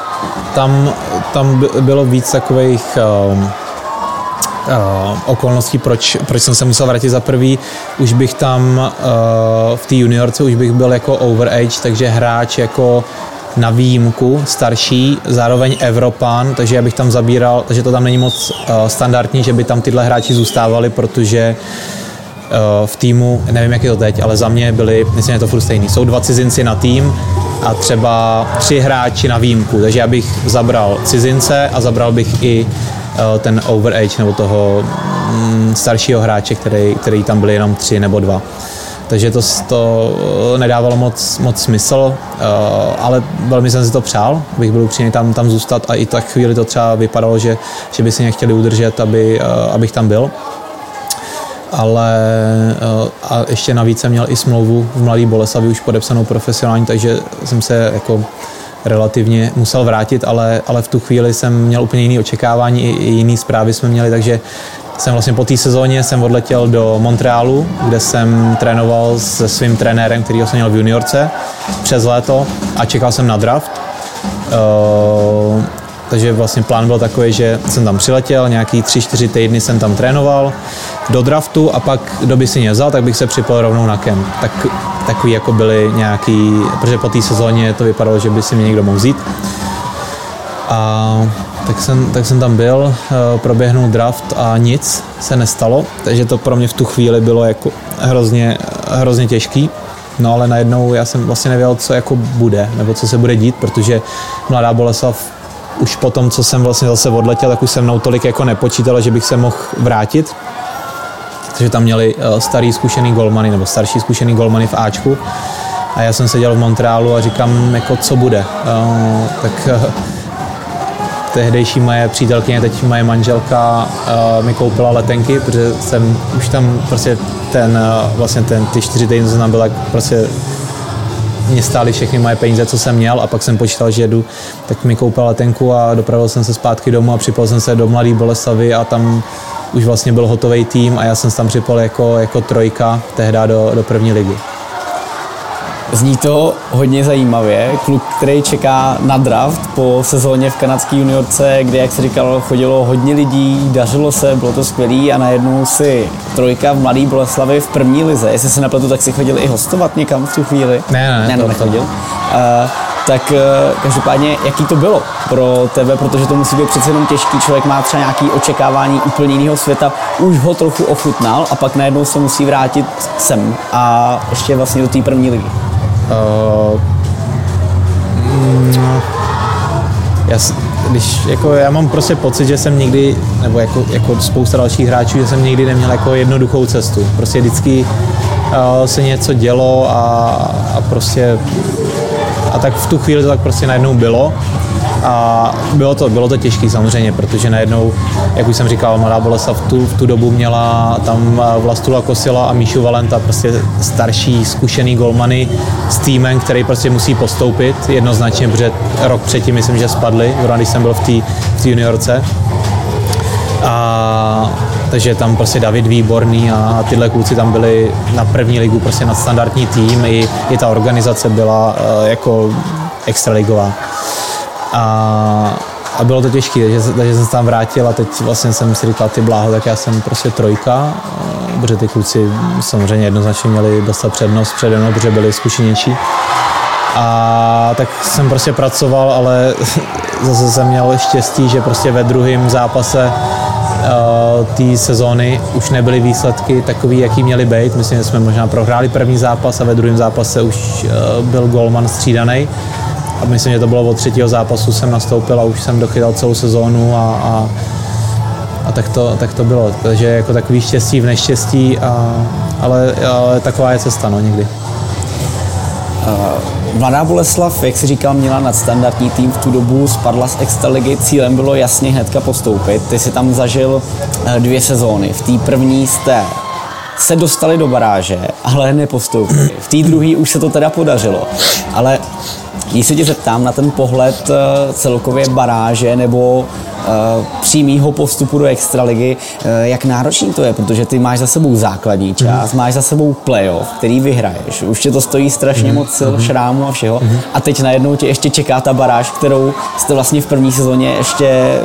Speaker 2: tam, tam bylo víc takových uh, uh, okolností, proč, proč jsem se musel vrátit za prvý. Už bych tam uh, v té juniorce už bych byl jako overage, takže hráč jako na výjimku starší, zároveň Evropan, takže já bych tam zabíral, takže to tam není moc uh, standardní, že by tam tyhle hráči zůstávali, protože uh, v týmu, nevím jak je to teď, ale za mě byli, myslím, že to furt stejný. Jsou dva cizinci na tým a třeba tři hráči na výjimku, takže já bych zabral cizince a zabral bych i uh, ten overage nebo toho um, staršího hráče, který, který tam byli jenom tři nebo dva takže to, to eh, nedávalo moc, moc smysl, eh, ale velmi jsem si to přál, bych byl upřímný tam, tam zůstat a i tak chvíli to třeba vypadalo, že, že by si mě chtěli udržet, aby, eh, abych tam byl. Ale a ještě navíc jsem měl i smlouvu v Mladý Boleslavi už podepsanou profesionální, takže jsem se jako relativně musel vrátit, ale, ale v tu chvíli jsem měl úplně jiné očekávání, i, i jiné zprávy jsme měli, takže jsem vlastně po té sezóně jsem odletěl do Montrealu, kde jsem trénoval se svým trenérem, který jsem měl v juniorce přes léto a čekal jsem na draft. Uh, takže vlastně plán byl takový, že jsem tam přiletěl, nějaký 3-4 týdny jsem tam trénoval do draftu a pak, kdo by si mě vzal, tak bych se připojil rovnou na kem. Tak, takový jako byly nějaký, protože po té sezóně to vypadalo, že by si mě někdo mohl vzít. A tak jsem, tak jsem tam byl, proběhnul draft a nic se nestalo, takže to pro mě v tu chvíli bylo jako hrozně, hrozně těžký. No ale najednou já jsem vlastně nevěděl, co jako bude, nebo co se bude dít, protože Mladá Boleslav už po tom, co jsem vlastně zase odletěl, tak už se mnou tolik jako nepočítalo, že bych se mohl vrátit. Takže tam měli eh, starý zkušený golmany, nebo starší zkušený golmany v Ačku. A já jsem seděl v Montrealu a říkám, jako co bude. Uh, tak tehdejší moje přítelkyně, teď moje manželka uh, mi koupila letenky, protože jsem už tam prostě ten, uh, vlastně ten, ty čtyři týdny, co tam byl, tak prostě mě stály všechny moje peníze, co jsem měl a pak jsem počítal, že jedu, tak mi koupil letenku a dopravil jsem se zpátky domů a připal jsem se do Mladý Boleslavy a tam už vlastně byl hotový tým a já jsem se tam připal jako, jako trojka tehdy do, do první ligy.
Speaker 1: Zní to hodně zajímavě. Kluk, který čeká na draft po sezóně v kanadské juniorce, kde, jak se říkalo, chodilo hodně lidí, dařilo se, bylo to skvělé a najednou si trojka v Mladý Boleslavi v první lize. Jestli se napletu, tak si chodil i hostovat někam v tu chvíli.
Speaker 2: Ne, ne,
Speaker 1: ne, to, nechodil. Uh, tak uh, každopádně, jaký to bylo pro tebe, protože to musí být přece jenom těžký, člověk má třeba nějaký očekávání úplně jiného světa, už ho trochu ochutnal a pak najednou se musí vrátit sem a ještě vlastně do té první ligy. Uh,
Speaker 2: no, já, když, jako, já mám prostě pocit, že jsem nikdy, nebo jako, jako spousta dalších hráčů, že jsem nikdy neměl jako jednoduchou cestu. Prostě vždycky uh, se něco dělo a, a prostě a tak v tu chvíli to tak prostě najednou bylo. A bylo to, bylo to těžké samozřejmě, protože najednou, jak už jsem říkal, Mladá Boleslav v tu, v tu dobu měla tam Vlastula Kosila a Míšu Valenta, prostě starší, zkušený golmany s týmem, který prostě musí postoupit jednoznačně, protože rok předtím myslím, že spadli, když jsem byl v té v juniorce. A takže tam prostě David Výborný a tyhle kluci tam byli na první ligu prostě na standardní tým, i, i ta organizace byla uh, jako extraligová. A, a bylo to těžké, takže, takže jsem se tam vrátil a teď vlastně jsem si říkal, ty bláho, tak já jsem prostě trojka, protože ty kluci samozřejmě jednoznačně měli dostat přednost přede mnou, protože byli zkušenější. A tak jsem prostě pracoval, ale zase jsem měl štěstí, že prostě ve druhém zápase uh, té sezóny už nebyly výsledky takový, jaký měly být. Myslím, že jsme možná prohráli první zápas a ve druhém zápase už uh, byl golman střídaný. A myslím, že to bylo od třetího zápasu jsem nastoupil a už jsem dochytal celou sezónu a, a, a tak, to, tak to bylo. Takže jako takový štěstí v neštěstí, a, ale, ale taková je cesta no, někdy.
Speaker 1: Uh Mladá Boleslav, jak si říkal, měla nadstandardní tým v tu dobu, spadla z extraligy, cílem bylo jasně hnedka postoupit. Ty si tam zažil eh, dvě sezóny. V té první jste se dostali do baráže, ale nepostoupili. V té druhé už se to teda podařilo. Ale když se tě zeptám na ten pohled eh, celkově baráže nebo uh, přímýho postupu do extraligy, uh, jak náročný to je, protože ty máš za sebou základní část, máš za sebou playoff, který vyhraješ, už tě to stojí strašně mm. moc sil, mm. šrámu a všeho mm. a teď najednou tě ještě čeká ta baráž, kterou jste vlastně v první sezóně ještě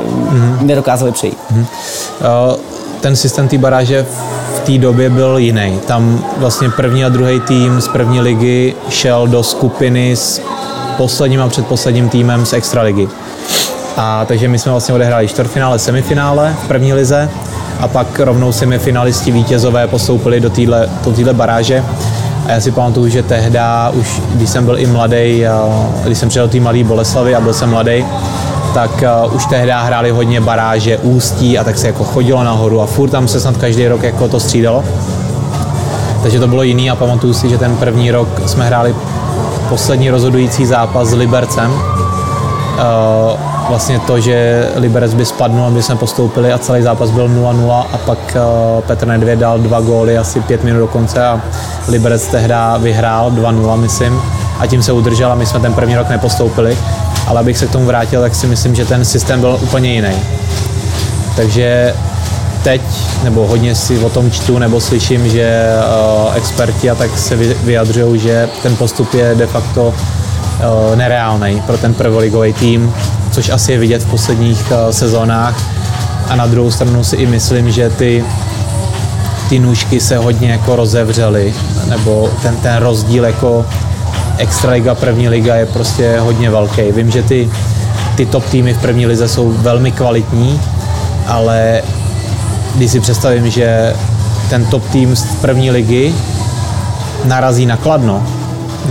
Speaker 1: nedokázali přejít. Uh,
Speaker 2: ten systém té baráže v té době byl jiný. Tam vlastně první a druhý tým z první ligy šel do skupiny s posledním a předposledním týmem z extraligy. A takže my jsme vlastně odehráli čtvrtfinále, semifinále v první lize a pak rovnou semifinalisti vítězové postoupili do téhle do baráže. A já si pamatuju, že tehdy, už když jsem byl i mladý, když jsem přijel do té mladé Boleslavy a byl jsem mladý, tak uh, už tehdy hráli hodně baráže, ústí a tak se jako chodilo nahoru a furt tam se snad každý rok jako to střídalo. Takže to bylo jiný a pamatuju si, že ten první rok jsme hráli poslední rozhodující zápas s Libercem. Uh, vlastně to, že Liberec by spadnul, aby jsme postoupili a celý zápas byl 0-0 a pak uh, Petr Nedvěd dal dva góly asi pět minut do konce a Liberec tehdy vyhrál 2-0, myslím, a tím se udržel a my jsme ten první rok nepostoupili. Ale abych se k tomu vrátil, tak si myslím, že ten systém byl úplně jiný. Takže teď, nebo hodně si o tom čtu nebo slyším, že uh, experti a tak se vyjadřují, že ten postup je de facto uh, nereálný pro ten prvoligový tým, což asi je vidět v posledních uh, sezónách. A na druhou stranu si i myslím, že ty, ty nůžky se hodně jako rozevřely, nebo ten, ten rozdíl jako extraliga, první liga je prostě hodně velký. Vím, že ty ty top týmy v první lize jsou velmi kvalitní, ale když si představím, že ten top tým z první ligy narazí na Kladno,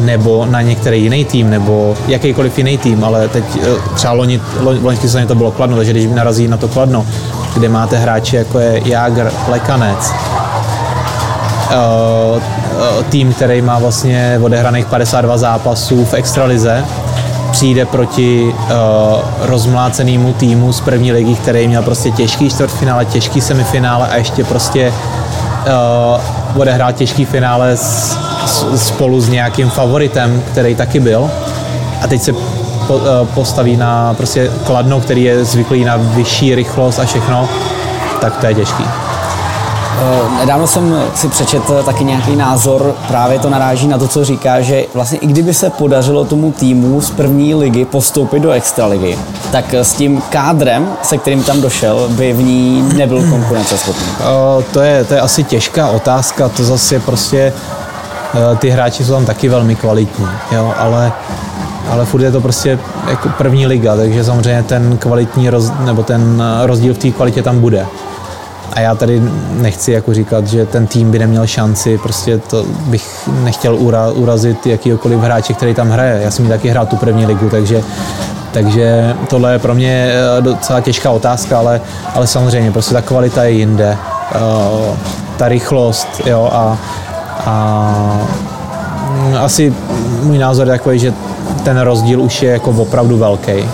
Speaker 2: nebo na některý jiný tým, nebo jakýkoliv jiný tým, ale teď eh, třeba loni, loňský sezóně to bylo Kladno, takže když narazí na to Kladno, kde máte hráče jako je Jágr, Lekanec, eh, eh, tým, který má vlastně odehraných 52 zápasů v extralize, přijde proti uh, rozmlácenému týmu z první ligy, který měl prostě těžký čtvrtfinále, těžký semifinále a ještě prostě uh, odehrál těžký finále s, s, spolu s nějakým favoritem, který taky byl. A teď se po, uh, postaví na prostě kladno, který je zvyklý na vyšší rychlost a všechno, tak to je těžký.
Speaker 1: Eh, nedávno jsem si přečetl taky nějaký názor, právě to naráží na to, co říká, že vlastně i kdyby se podařilo tomu týmu z první ligy postoupit do extraligy, tak s tím kádrem, se kterým tam došel, by v ní nebyl konkurenceschopný.
Speaker 2: Uh, to, je, to je asi těžká otázka, to zase je prostě, uh, ty hráči jsou tam taky velmi kvalitní, jo, ale ale furt je to prostě jako první liga, takže samozřejmě ten kvalitní roz, nebo ten rozdíl v té kvalitě tam bude. A já tady nechci jako říkat, že ten tým by neměl šanci, prostě to bych nechtěl ura, urazit jakýkoliv hráče, který tam hraje. Já jsem taky hrál tu první ligu, takže takže tohle je pro mě eh, docela těžká otázka, ale, ale samozřejmě prostě ta kvalita je jinde. Uh, ta rychlost, jo, a, a mm, asi můj názor je takový, že ten rozdíl už je jako opravdu velký.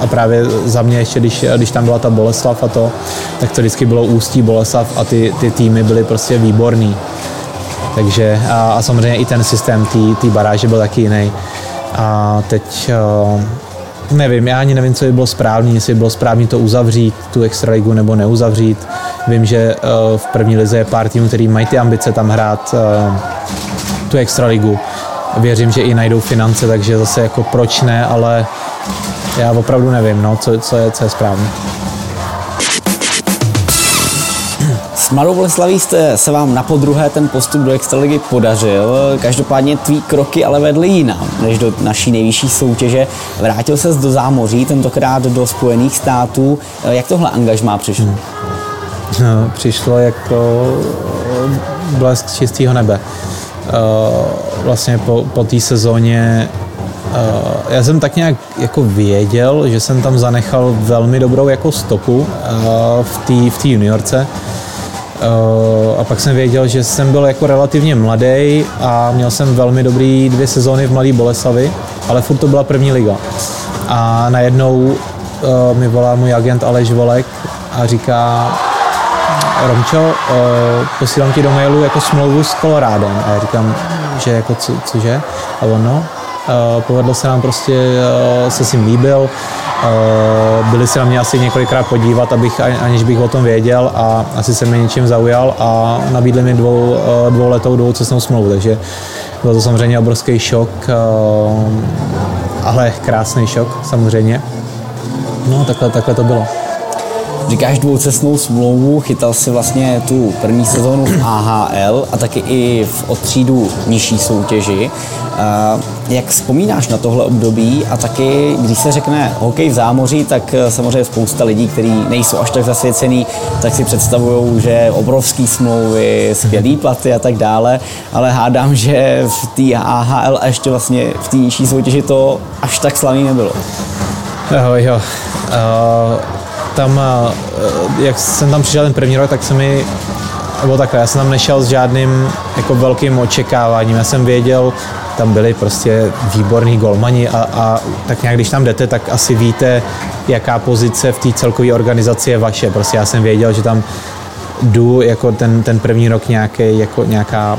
Speaker 2: A právě za mě ještě, když, když tam byla ta Boleslav a to, tak to vždycky bylo Ústí, Boleslav a ty, ty týmy byly prostě výborný. Takže a, a samozřejmě i ten systém té baráže byl taky jiný. A teď uh, nevím, já ani nevím, co by bylo správný, jestli by bylo správný to uzavřít, tu extraligu nebo neuzavřít. Vím, že uh, v první lize je pár týmů, který mají ty ambice tam hrát uh, tu extraligu. Věřím, že i najdou finance, takže zase jako proč ne, ale já opravdu nevím, no, co, co, je, co je správně.
Speaker 1: S Marou Boleslaví jste se vám na podruhé ten postup do Extraligy podařil. Každopádně tvý kroky ale vedly jinam, než do naší nejvyšší soutěže. Vrátil se do zámoří, tentokrát do Spojených států. Jak tohle angažmá přišlo? Hmm.
Speaker 2: No, přišlo jako blesk čistého nebe. Uh, vlastně po, po té sezóně já jsem tak nějak jako věděl, že jsem tam zanechal velmi dobrou jako stopu uh, v té v juniorce. Uh, a pak jsem věděl, že jsem byl jako relativně mladý a měl jsem velmi dobrý dvě sezóny v Mladé Boleslavi, ale furt to byla první liga. A najednou mi volá můj agent Aleš Volek a říká, Romčo, posílám ti do mailu jako smlouvu s Kolorádem. A já říkám, že jako co, cože? A on no, Eh, povedlo se nám prostě, eh, se s ním líbil. Eh, byli se na mě asi několikrát podívat, abych, aniž bych o tom věděl a asi se mi něčím zaujal a nabídli mi dvou, dvouletou dvoucestnou smlouvu, takže byl to samozřejmě obrovský šok, ale krásný šok samozřejmě. No, takhle, takhle to bylo.
Speaker 1: Říkáš dvoucestnou smlouvu, chytal si vlastně tu první sezónu v AHL a taky i v odstřídu nižší soutěži. Jak vzpomínáš na tohle období a taky, když se řekne hokej v zámoří, tak eh, samozřejmě spousta lidí, kteří nejsou až tak zasvěcený, tak si představují, že obrovský smlouvy, skvělý platy a tak dále, ale hádám, že v té AHL a ještě vlastně v té nižší soutěži to až tak slavný nebylo.
Speaker 2: Jo, jo. Uh tam, eh, jak jsem tam přišel ten první rok, tak se mi nebo takhle, já jsem tam nešel s žádným jako velkým očekáváním. Já jsem věděl, tam byli prostě výborní golmani a, a tak nějak, když tam jdete, tak asi víte, jaká pozice v té celkové organizaci je vaše. Prostě já jsem věděl, že tam jdu jako ten, ten první rok nějaký, jako nějaká,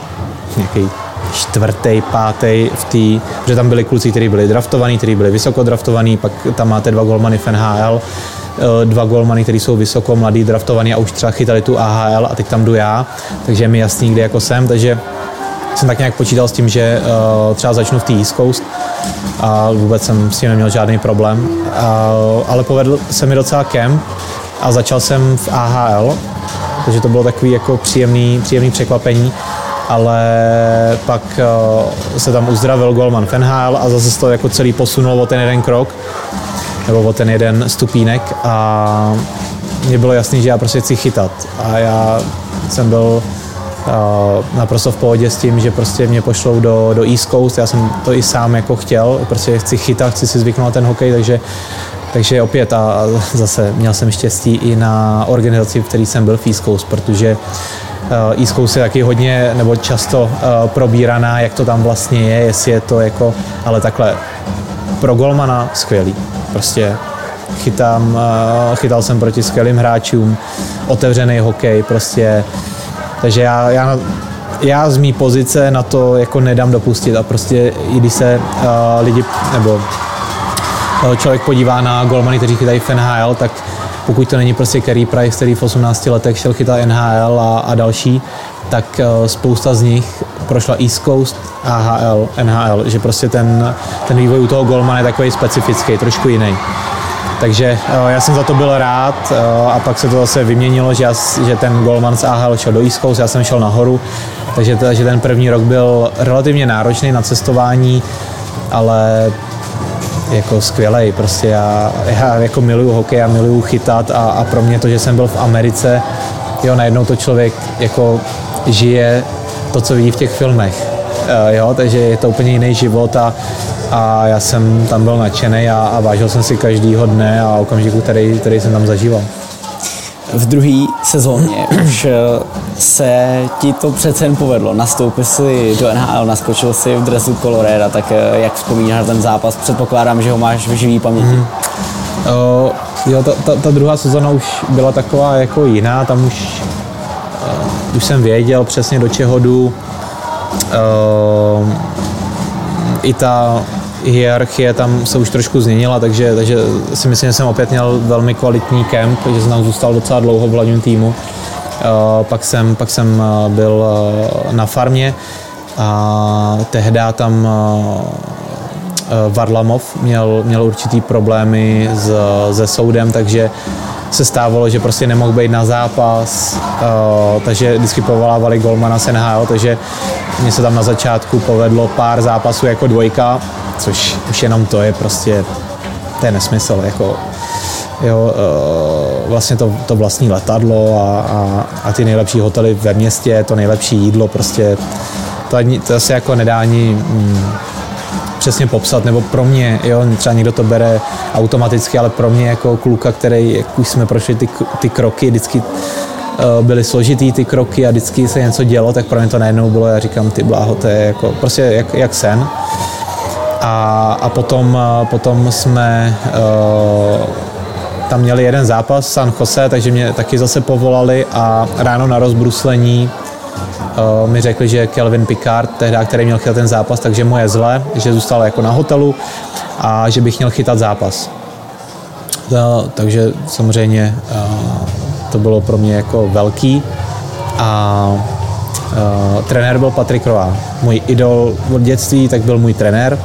Speaker 2: nějaký čtvrtý, pátý v té, protože tam byli kluci, kteří byli draftovaní, kteří byli vysoko draftovaní, pak tam máte dva golmany v NHL, dva golmany, kteří jsou vysoko, mladý, draftovaný a už třeba chytali tu AHL a teď tam jdu já, takže mi jasný, kde jako jsem, takže jsem tak nějak počítal s tím, že uh, třeba začnu v té East Coast a vůbec jsem s tím neměl žádný problém, uh, ale povedl se mi docela kemp a začal jsem v AHL, takže to bylo takový jako příjemný, příjemný překvapení ale pak uh, se tam uzdravil Golman Fenhal a zase to jako celý posunul o ten jeden krok nebo o ten jeden stupínek a mně bylo jasný, že já prostě chci chytat a já jsem byl uh, naprosto v pohodě s tím, že prostě mě pošlou do, do East Coast, já jsem to i sám jako chtěl, prostě chci chytat, chci si zvyknout na ten hokej, takže takže opět a zase měl jsem štěstí i na organizaci, v který jsem byl v East Coast, protože uh, East Coast je taky hodně nebo často uh, probíraná, jak to tam vlastně je, jestli je to jako, ale takhle pro golmana skvělý. Prostě chytám, uh, chytal jsem proti skvělým hráčům, otevřený hokej, prostě. Takže já, já, já z mý pozice na to jako nedám dopustit a prostě i když se uh, lidi nebo uh, člověk podívá na golmany, kteří chytají v NHL, tak pokud to není prostě Kerry Price, který v 18 letech šel chytat NHL a, a další, tak spousta z nich prošla East Coast, AHL, NHL, že prostě ten, ten vývoj u toho golmana je takový specifický, trošku jiný. Takže eh, já jsem za to byl rád eh, a pak se to zase vyměnilo, že, já, že ten Goldman z AHL šel do East Coast, já jsem šel nahoru, takže, takže ten první rok byl relativně náročný na cestování, ale jako skvělej, prostě já, já jako miluju hokej, já miluju chytat a, a pro mě to, že jsem byl v Americe, jo, najednou to člověk jako žije to, co vidí v těch filmech, uh, jo, takže je to úplně jiný život a, a já jsem tam byl nadšený a, a vážil jsem si každýho dne a okamžiku, který, který jsem tam zažíval.
Speaker 1: V druhé sezóně už eh, se ti to přece jen povedlo. Nastoupil si do NHL, naskočil si v dresu Colorado, tak eh, jak vzpomínáš na ten zápas? Předpokládám, že ho máš v živý paměti. Hmm.
Speaker 2: Uh, jo, ta, ta, ta druhá sezóna už byla taková jako jiná, tam už, už jsem věděl přesně do čeho jdu. Uh, I ta hierarchie tam se už trošku změnila, takže, takže si myslím, že jsem opět měl velmi kvalitní kemp, že jsem tam zůstal docela dlouho v hlavním týmu. Uh, pak jsem, pak jsem uh, byl uh, na farmě a tehdy tam Varlamov měl, měl určitý problémy s, se soudem, takže se stávalo, že prostě nemohl být na zápas, uh, takže vždycky povolávali golmana z NHL, takže mně se tam na začátku povedlo pár zápasů jako dvojka, což už jenom to je prostě, to je nesmysl, jako jo, uh, vlastně to, to vlastní letadlo a, a, a ty nejlepší hotely ve městě, to nejlepší jídlo, prostě to, to se jako nedá ani mm, přesně popsat, nebo pro mě, jo, třeba někdo to bere automaticky, ale pro mě jako kluka, který, jak už jsme prošli ty, ty kroky, vždycky uh, byly složitý ty kroky a vždycky se něco dělo, tak pro mě to najednou bylo, já říkám, ty bláho, to je jako, prostě jak, jak sen. A, a potom, uh, potom jsme uh, tam měli jeden zápas San Jose, takže mě taky zase povolali a ráno na rozbruslení mi řekli, že Kelvin Picard, tehdy, který měl chytat ten zápas, takže mu je zle, že zůstal jako na hotelu a že bych měl chytat zápas. Uh, takže samozřejmě uh, to bylo pro mě jako velký a trenér byl Patrik Roa. Můj idol od dětství, tak byl můj trenér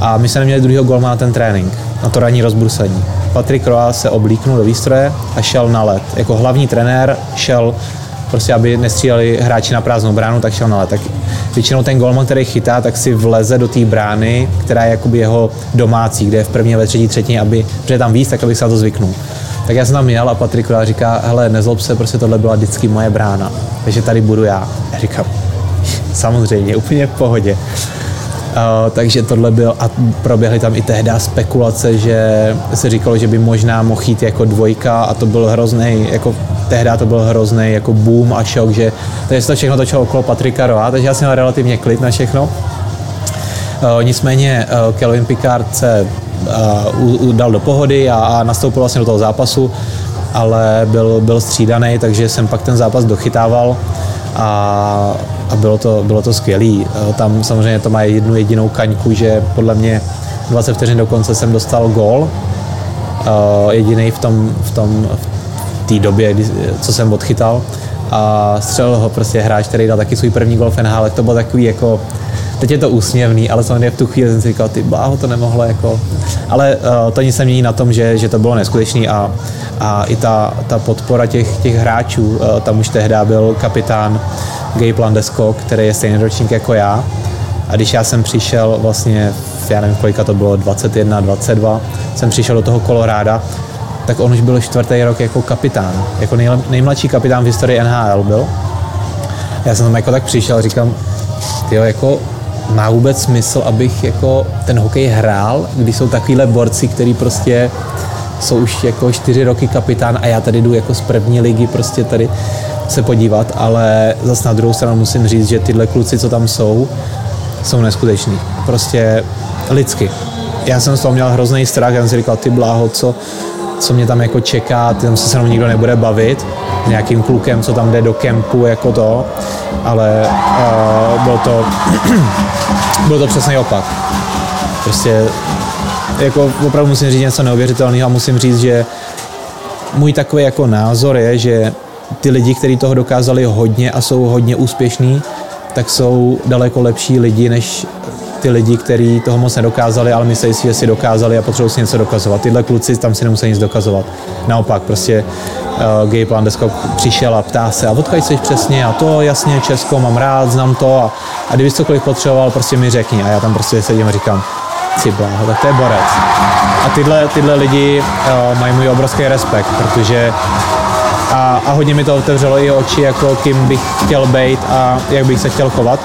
Speaker 2: a my jsme neměli druhého golma na ten trénink, na to ranní rozbrusení. Patrik Roa se oblíknul do výstroje a šel na let. Jako hlavní trenér šel prostě aby nestříleli hráči na prázdnou bránu, tak šel na let. Tak většinou ten golman, který chytá, tak si vleze do té brány, která je jakoby jeho domácí, kde je v první ve třetí třetině, aby, protože tam víc, tak abych se na to zvyknul. Tak já jsem tam jel a Patrik říká, hele, nezlob se, prostě tohle byla vždycky moje brána, takže tady budu já. Já říkám, samozřejmě, úplně v pohodě. Uh, takže tohle byl a proběhly tam i tehdy spekulace, že se říkalo, že by možná mohl jít jako dvojka a to byl hrozný, jako tehdy to byl hrozný jako boom a šok, že takže se to všechno točilo okolo Patrika Roa, takže já jsem měl relativně klid na všechno. Uh, nicméně uh, Kelvin Picard se uh, dal do pohody a, a nastoupil vlastně do toho zápasu, ale byl, byl střídaný, takže jsem pak ten zápas dochytával a, a bylo to, bylo to skvělé. Tam samozřejmě to má jednu jedinou kaňku, že podle mě 20 vteřin do konce jsem dostal gól, jediný v tom, v tom v té době, kdy, co jsem odchytal. A střelil ho prostě hráč, který dal taky svůj první gol v NHL, to bylo takový jako teď je to úsměvný, ale samozřejmě v tu chvíli jsem si říkal, ty bláho, to nemohlo jako... Ale uh, to nic se mění na tom, že, že to bylo neskutečný a, a i ta, ta podpora těch, těch hráčů, uh, tam už tehdy byl kapitán Gabe Landesko, který je stejný ročník jako já. A když já jsem přišel vlastně já nevím, kolika to bylo, 21, 22, jsem přišel do toho Koloráda, tak on už byl čtvrtý rok jako kapitán, jako nejmladší kapitán v historii NHL byl. Já jsem tam jako tak přišel, říkám, jo, jako má vůbec smysl, abych jako ten hokej hrál, když jsou takovýhle borci, který prostě jsou už jako čtyři roky kapitán a já tady jdu jako z první ligy prostě tady se podívat, ale zase na druhou stranu musím říct, že tyhle kluci, co tam jsou, jsou neskuteční. Prostě lidsky. Já jsem z toho měl hrozný strach, já jsem si říkal, ty bláho, co, co mě tam jako čeká, tam se se mnou nikdo nebude bavit, nějakým klukem, co tam jde do kempu, jako to, ale uh, byl to, byl to přesný opak. Prostě jako opravdu musím říct něco neuvěřitelného a musím říct, že můj takový jako názor je, že ty lidi, kteří toho dokázali hodně a jsou hodně úspěšní, tak jsou daleko lepší lidi než ty lidi, kteří toho moc nedokázali, ale myslí si, že si dokázali a potřebují si něco dokazovat. Tyhle kluci tam si nemusí nic dokazovat. Naopak, prostě uh, Gabe Landeskog přišel a ptá se, a odkud jsi přesně? A to jasně, Česko, mám rád, znám to a, a kdybys cokoliv potřeboval, prostě mi řekni. A já tam prostě sedím a říkám, bláho, tak to je borec. A tyhle, tyhle lidi uh, mají můj obrovský respekt, protože a, a hodně mi to otevřelo i oči, jako kým bych chtěl být a jak bych se chtěl chovat.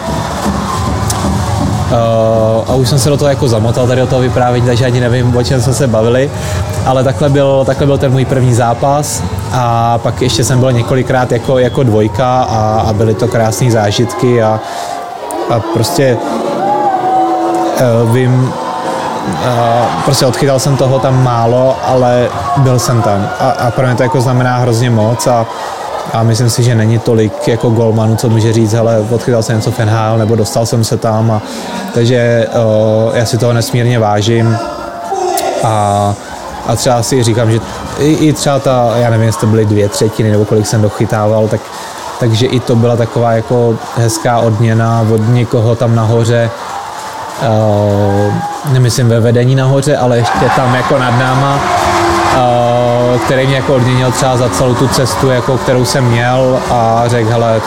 Speaker 2: Uh, a už jsem se do toho jako zamotal tady do toho vyprávění, takže ani nevím, o čem jsme se bavili, ale takhle byl, takhle byl ten můj první zápas a pak ještě jsem byl několikrát jako, jako dvojka a, a byly to krásné zážitky a, a prostě uh, vím, uh, prostě odchytal jsem toho tam málo, ale byl jsem tam. A, a pro mě to jako znamená hrozně moc a a myslím si, že není tolik jako golmanů, co může říct, ale odchytal jsem něco v NHL, nebo dostal jsem se tam, a, takže o, já si toho nesmírně vážím. A, a třeba si říkám, že i, i třeba ta, já nevím, jestli to byly dvě třetiny, nebo kolik jsem dochytával, tak takže i to byla taková jako hezká odměna od někoho tam nahoře, uh, nemyslím ve vedení nahoře, ale ještě tam jako nad náma, uh, který mě jako odměnil třeba za celou tu cestu, jako kterou jsem měl a řekl, hele,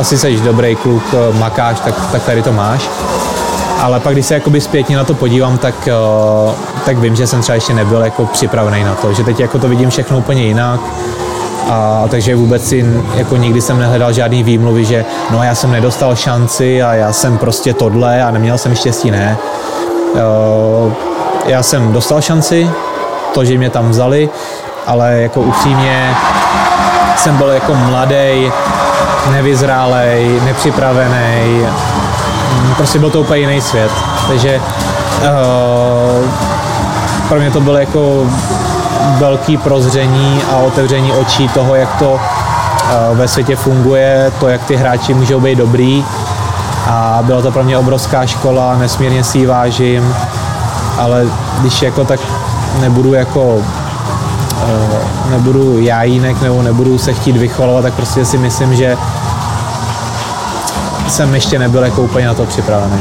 Speaker 2: asi jsi dobrý kluk, makáš, tak, tak tady to máš. Ale pak, když se jakoby zpětně na to podívám, tak, uh, tak vím, že jsem třeba ještě nebyl jako připravený na to, že teď jako to vidím všechno úplně jinak. A, takže vůbec si jako nikdy jsem nehledal žádný výmluvy, že no já jsem nedostal šanci a já jsem prostě tohle a neměl jsem štěstí, ne. Uh, já jsem dostal šanci, to, že mě tam vzali, ale jako upřímně jsem byl jako mladý, nevyzrálej, nepřipravený, prostě byl to úplně jiný svět. Takže uh, pro mě to bylo jako velký prozření a otevření očí toho, jak to uh, ve světě funguje, to, jak ty hráči můžou být dobrý. A byla to pro mě obrovská škola, nesmírně si ji vážím, ale když jako tak nebudu jako nebudu jájínek nebo nebudu se chtít vychvalovat, tak prostě si myslím, že jsem ještě nebyl jako úplně na to připravený.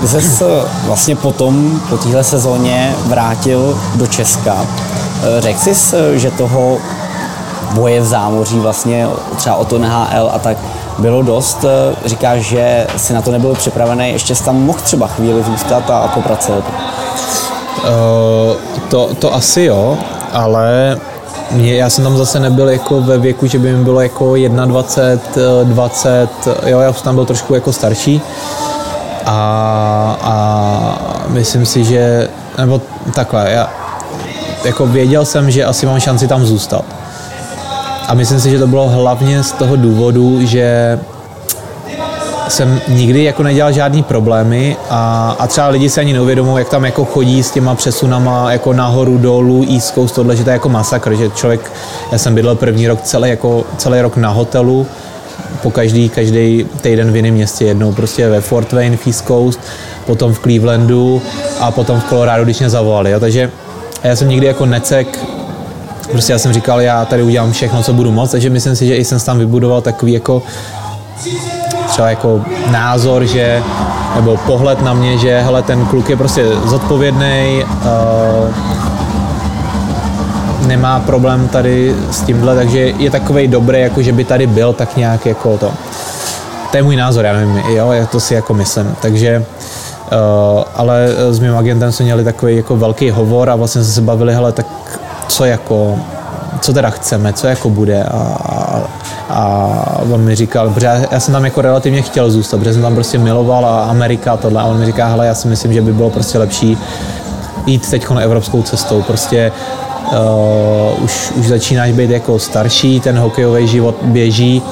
Speaker 1: Ty jsi vlastně potom, po téhle sezóně vrátil do Česka. Eh, řekl jsi, že toho boje v zámoří vlastně třeba o to NHL a tak bylo dost. Eh, říkáš, že si na to nebyl připravený, ještě jsi tam mohl třeba chvíli zůstat a popracovat?
Speaker 2: Uh, to, to asi jo, ale mě, já jsem tam zase nebyl jako ve věku, že by mi bylo jako 21, 20, jo, já jsem tam byl trošku jako starší. A, a myslím si, že, nebo takhle, já jako věděl jsem, že asi mám šanci tam zůstat. A myslím si, že to bylo hlavně z toho důvodu, že jsem nikdy jako nedělal žádný problémy a, a třeba lidi se ani neuvědomují, jak tam jako chodí s těma přesunama jako nahoru, dolů, East Coast, tohle, že to je jako masakr, že člověk, já jsem bydlel první rok celý, jako, celý rok na hotelu, po každý, každý týden v jiném městě, jednou prostě ve Fort Wayne v East Coast, potom v Clevelandu a potom v Colorado, když mě zavolali. Jo. Takže já jsem nikdy jako necek Prostě já jsem říkal, já tady udělám všechno, co budu moct, takže myslím si, že i jsem tam vybudoval takový jako třeba jako názor, že nebo pohled na mě, že hele, ten kluk je prostě zodpovědný, uh, nemá problém tady s tímhle, takže je takový dobrý, jako že by tady byl tak nějak jako to. to je můj názor, já nevím, jo, já to si jako myslím. Takže Uh, ale s mým agentem jsme měli takový jako velký hovor a vlastně jsme se bavili, hele, tak co jako, co teda chceme, co jako bude a, a, a on mi říkal, protože já, jsem tam jako relativně chtěl zůstat, protože jsem tam prostě miloval a Amerika a tohle. A on mi říká, hele, já si myslím, že by bylo prostě lepší jít teď na evropskou cestou, prostě uh, už, už začínáš být jako starší, ten hokejový život běží,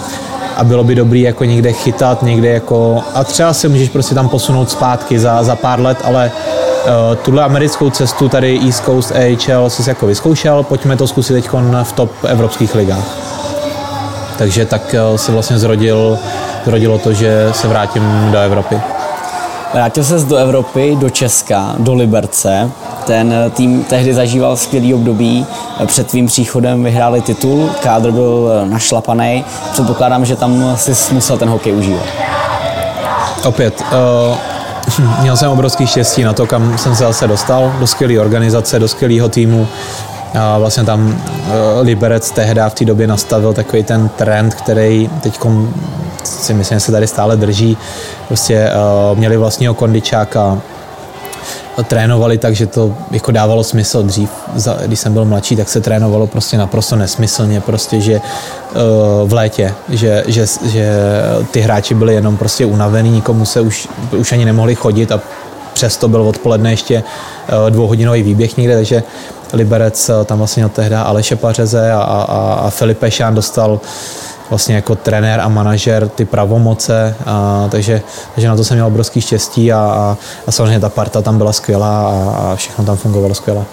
Speaker 2: a bylo by dobrý jako někde chytat, někde jako a třeba se můžeš prostě tam posunout zpátky za, za pár let, ale uh, tuhle americkou cestu tady East Coast AHL jsi jako vyzkoušel, pojďme to zkusit teď v top evropských ligách. Takže tak uh, se vlastně zrodil, zrodilo to, že se vrátím do Evropy.
Speaker 1: Vrátil se do Evropy, do Česka, do Liberce. Ten tým tehdy zažíval skvělý období. Před tvým příchodem vyhráli titul, kádr byl našlapaný. Předpokládám, že tam si musel ten hokej užívat.
Speaker 2: Opět, uh, měl jsem obrovský štěstí na to, kam jsem se zase dostal, do skvělé organizace, do skvělého týmu. A vlastně tam uh, Liberec tehdy v té době nastavil takový ten trend, který teď si myslím, že se tady stále drží. Prostě uh, měli vlastního kondičáka, trénovali tak, že to jako dávalo smysl dřív. Když jsem byl mladší, tak se trénovalo prostě naprosto nesmyslně, prostě, že uh, v létě, že, že, že ty hráči byli jenom prostě unavený, nikomu se už, už ani nemohli chodit a přesto byl odpoledne ještě uh, dvouhodinový výběh někde, takže Liberec tam vlastně od tehdy Aleše Pařeze a, a, a Filipe Šán dostal vlastně jako trenér a manažer ty pravomoce, a, takže, takže na to jsem měl obrovský štěstí a, a, a samozřejmě ta parta tam byla skvělá a, a všechno tam fungovalo skvěle.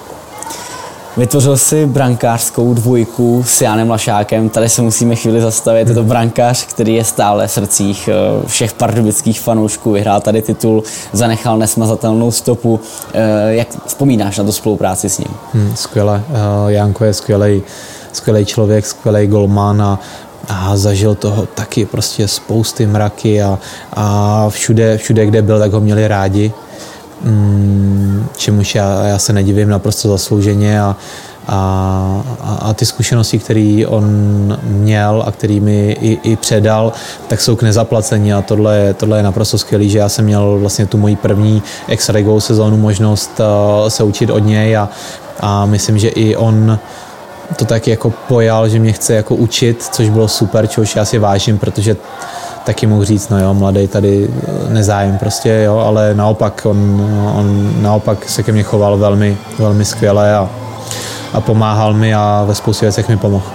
Speaker 1: Vytvořil si brankářskou dvojku s Jánem Lašákem. Tady se musíme chvíli zastavit. Je to brankář, který je stále v srdcích eh, všech pardubických fanoušků. Vyhrál tady titul, zanechal nesmazatelnou stopu. Eh, jak vzpomínáš na tu spolupráci s ním?
Speaker 2: Hmm, skvěle. Eh, Janko je skvělý skvělý člověk, skvělý golman a a zažil toho taky prostě spousty mraky a, a všude, všude, kde byl, tak ho měli rádi. Mm, čemuž já, já se nedivím naprosto zaslouženě a, a, a ty zkušenosti, které on měl a který mi i, i předal, tak jsou k nezaplacení a tohle je, tohle je naprosto skvělé, že já jsem měl vlastně tu moji první extra sezónu možnost uh, se učit od něj a, a myslím, že i on to tak jako pojal, že mě chce jako učit, což bylo super, čehož já si vážím, protože taky mohu říct, no jo, mladý tady nezájem prostě, jo, ale naopak on, on naopak se ke mně choval velmi, velmi skvěle a, a pomáhal mi a ve spoustě věcech mi pomohl.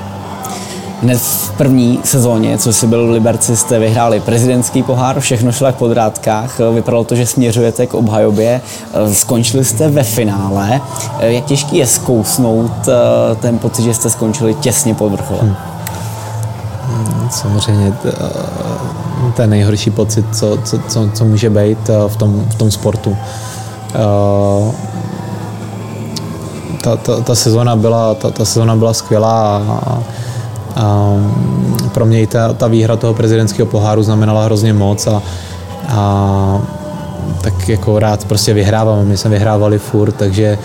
Speaker 1: Hned v první sezóně, co si byl v Liberci, jste vyhráli prezidentský pohár, všechno šlo jak po drátkách, vypadalo to, že směřujete k obhajobě, skončili jste ve finále. Jak těžký je zkousnout eh, ten pocit, že jste skončili těsně pod vrcholem?
Speaker 2: Hmm. Samozřejmě je nejhorší pocit, co, co, co, co může být eh, v tom, v tom sportu. Eh, ta, ta, ta, sezona byla, ta, ta sezona byla skvělá a, a pro mě i ta, ta výhra toho prezidentského poháru znamenala hrozně moc a, a tak jako rád prostě vyhrávám. My jsme vyhrávali furt, takže,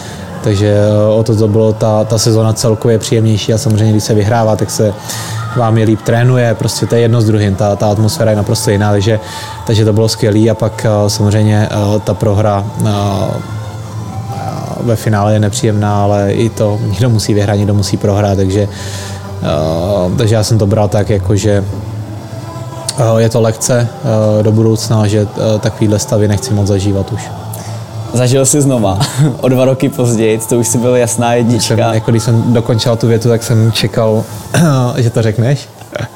Speaker 2: takže o to to bylo, ta, ta sezona celkově příjemnější a samozřejmě, když se vyhrává, tak se vám je líp trénuje, prostě to je jedno s druhým, ta, ta atmosféra je naprosto jiná, takže, takže to bylo skvělé a pak samozřejmě ta prohra ve finále je nepříjemná, ale i to někdo musí vyhrát, někdo musí prohrát, takže Eh, takže já jsem to bral tak, jako že eh, je to lekce eh, do budoucna, že takovýhle stavy nechci moc zažívat už.
Speaker 1: Zažil jsi znova, o dva roky později, to už si byl jasná jednička.
Speaker 2: Jsem, jako když jsem dokončil tu větu, tak jsem čekal, že to řekneš.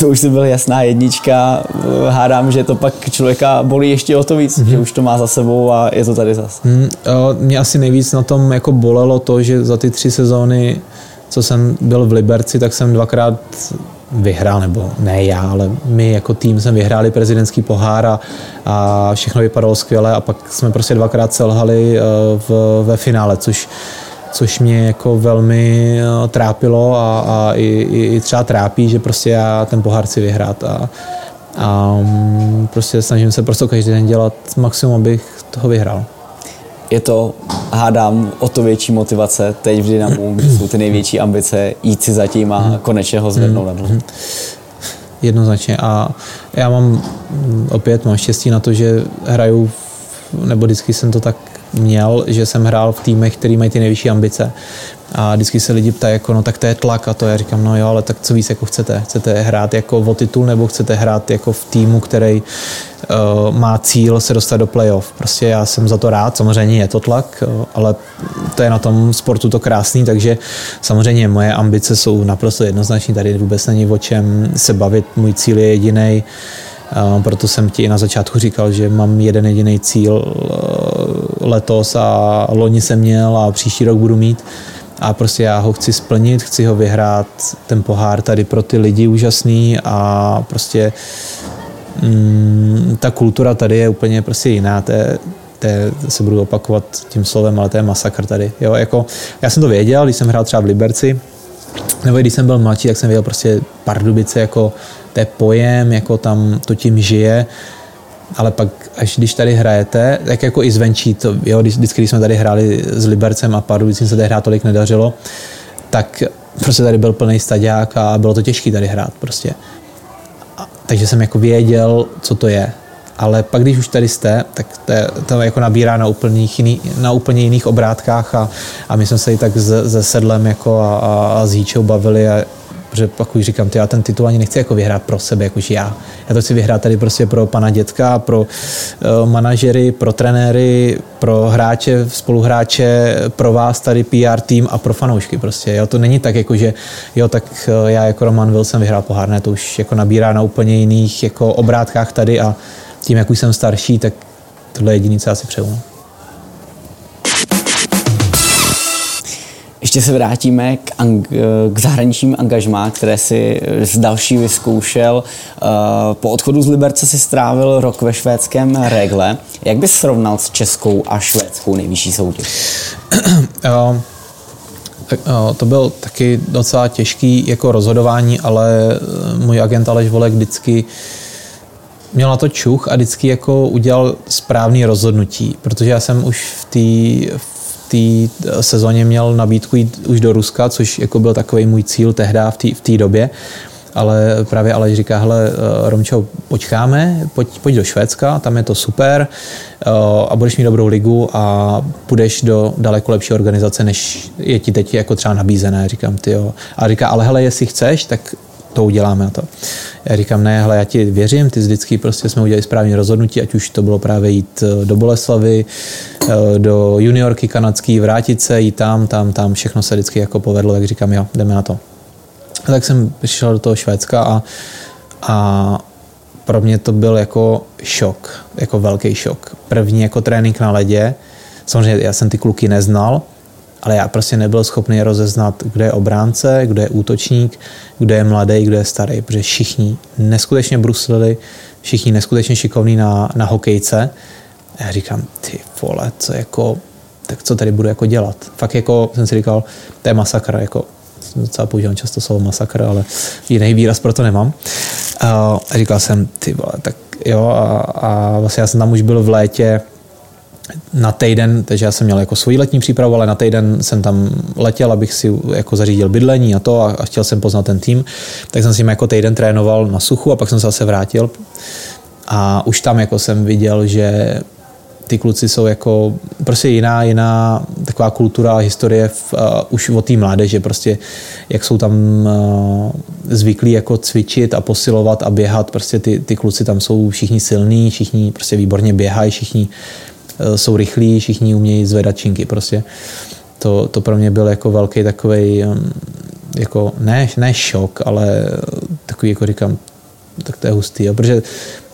Speaker 1: To už si byl jasná jednička, hádám, že to pak člověka bolí ještě o to víc, mm-hmm. že už to má za sebou a je to tady zase. Mm,
Speaker 2: mě asi nejvíc na tom jako bolelo to, že za ty tři sezóny co jsem byl v Liberci, tak jsem dvakrát vyhrál, nebo ne já, ale my jako tým jsme vyhráli prezidentský pohár a, a všechno vypadalo skvěle a pak jsme prostě dvakrát selhali eh, v, ve finále, což což mě jako velmi eh, trápilo a, a i, i, i třeba trápí, že prostě já ten pohár chci vyhrát a, a mm, prostě snažím se prostě každý den dělat maximum, abych toho vyhrál
Speaker 1: je to, hádám, o to větší motivace teď v Dynamu, kde jsou ty největší ambice jít si zatím a konečně ho zvednout na dlouho.
Speaker 2: jednoznačně. A já mám opět mám štěstí na to, že hraju, nebo vždycky jsem to tak měl, že jsem hrál v týmech, který mají ty nejvyšší ambice. A vždycky se lidi ptají, jako, no tak to je tlak a to já říkám, no jo, ale tak co víc jako chcete? Chcete hrát jako o titul nebo chcete hrát jako v týmu, který uh, má cíl se dostat do playoff? Prostě já jsem za to rád, samozřejmě je to tlak, uh, ale to je na tom sportu to krásný, takže samozřejmě moje ambice jsou naprosto jednoznačné, tady vůbec není o čem se bavit, můj cíl je jediný. Uh, proto jsem ti na začátku říkal, že mám jeden jediný cíl letos a loni jsem měl a příští rok budu mít a prostě já ho chci splnit, chci ho vyhrát, ten pohár tady pro ty lidi úžasný a prostě mm, ta kultura tady je úplně prostě jiná, to je, to je, se budu opakovat tím slovem, ale to je masakr tady. Jo, jako, já jsem to věděl, když jsem hrál třeba v Liberci, nebo když jsem byl mladší, tak jsem věděl prostě Pardubice, jako to je pojem, jako tam to tím žije, ale pak až když tady hrajete, tak jako i zvenčí, to, jo, vždycky, když jsme tady hráli s Libercem a Pardubicím se tady hrát tolik nedařilo, tak prostě tady byl plný staďák a bylo to těžké tady hrát prostě. A, takže jsem jako věděl, co to je. Ale pak, když už tady jste, tak to, to jako nabírá na, úplných jiný, na úplně jiných obrátkách a, a my jsme se i tak se, se Sedlem jako a, a, a s Jíčou bavili a protože pak už říkám, ty, já ten titul ani nechci jako vyhrát pro sebe, jakož já. Já to chci vyhrát tady prostě pro pana dětka, pro uh, manažery, pro trenéry, pro hráče, spoluhráče, pro vás tady PR tým a pro fanoušky prostě. Jo, to není tak, jako že jo, tak uh, já jako Roman Wilson vyhrál pohár, ne, to už jako nabírá na úplně jiných jako obrátkách tady a tím, jak už jsem starší, tak tohle je jediné, co asi přeju.
Speaker 1: Ještě se vrátíme k, ang- k zahraničním angažmá, které si z další vyzkoušel. Eh, po odchodu z Liberce si strávil rok ve švédském regle. Jak bys srovnal s českou a švédskou nejvyšší soutěž?
Speaker 2: To byl taky docela těžký jako rozhodování, ale eh, můj agent Aleš Volek vždycky měl na to čuch a vždycky jako udělal správný rozhodnutí, protože já jsem už v té té sezóně měl nabídku jít už do Ruska, což jako byl takový můj cíl tehdy v té době. Ale právě Aleš říká, hele, eh, Romčo, počkáme, pojď, pojď do Švédska, tam je to super eh, a budeš mít dobrou ligu a půjdeš do daleko lepší organizace, než je ti teď jako třeba nabízené, říkám ty jo. A říká, ale hele, jestli chceš, tak to uděláme na to. Já říkám, ne, hele, já ti věřím, ty vždycky prostě jsme udělali správné rozhodnutí, ať už to bylo právě jít eh, do Boleslavy, eh, do juniorky kanadský, vrátit se, jít tam, tam, tam, všechno se vždycky jako povedlo, tak říkám, jo, jdeme na to. A tak jsem přišel do toho Švédska a, a pro mě to byl jako šok, jako velký šok. První jako trénink na ledě, samozřejmě já jsem ty kluky neznal, ale já prostě nebyl schopný rozeznat, kdo je obránce, kdo je útočník, kdo je mladý, kdo je starý, protože všichni neskutečně bruslili, všichni neskutečně šikovní na, na hokejce. A já říkám, ty vole, co jako, tak co tady budu jako dělat? Fakt jako jsem si říkal, to je masakr, jako docela používám často slovo masakr, ale jiný výraz pro to nemám. A říkal jsem, ty vole, tak jo, a, a vlastně já jsem tam už byl v létě, na týden, takže já jsem měl jako svoji letní přípravu, ale na týden jsem tam letěl, abych si jako zařídil bydlení a to a, a chtěl jsem poznat ten tým, tak jsem si jim jako týden trénoval na suchu a pak jsem se zase vrátil. A už tam jako jsem viděl, že ty kluci jsou jako prostě jiná, jiná taková kultura a historie v, uh, už od té mládeže, prostě jak jsou tam uh, zvyklí jako cvičit a posilovat a běhat, prostě ty, ty kluci tam jsou všichni silní, všichni prostě výborně běhají, všichni jsou rychlí, všichni umějí zvedat činky prostě. To, to pro mě byl jako velký takový jako ne, ne šok, ale takový jako říkám, tak to je hustý, jo? protože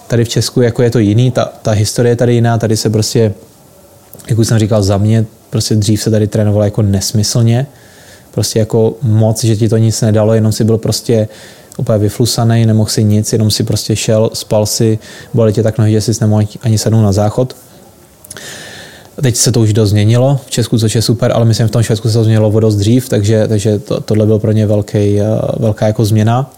Speaker 2: tady v Česku jako je to jiný, ta, ta historie je tady jiná, tady se prostě, jak už jsem říkal, za mě prostě dřív se tady trénovalo jako nesmyslně, prostě jako moc, že ti to nic nedalo, jenom si byl prostě úplně vyflusaný, nemohl si nic, jenom si prostě šel, spal si, bolely tě tak nohy, že jsi nemohl ani sednout na záchod. Teď se to už dost změnilo v Česku, což je super, ale myslím, v tom Švédsku se to změnilo dost dřív, takže, takže to, tohle byl pro ně velký, eh, velká jako změna.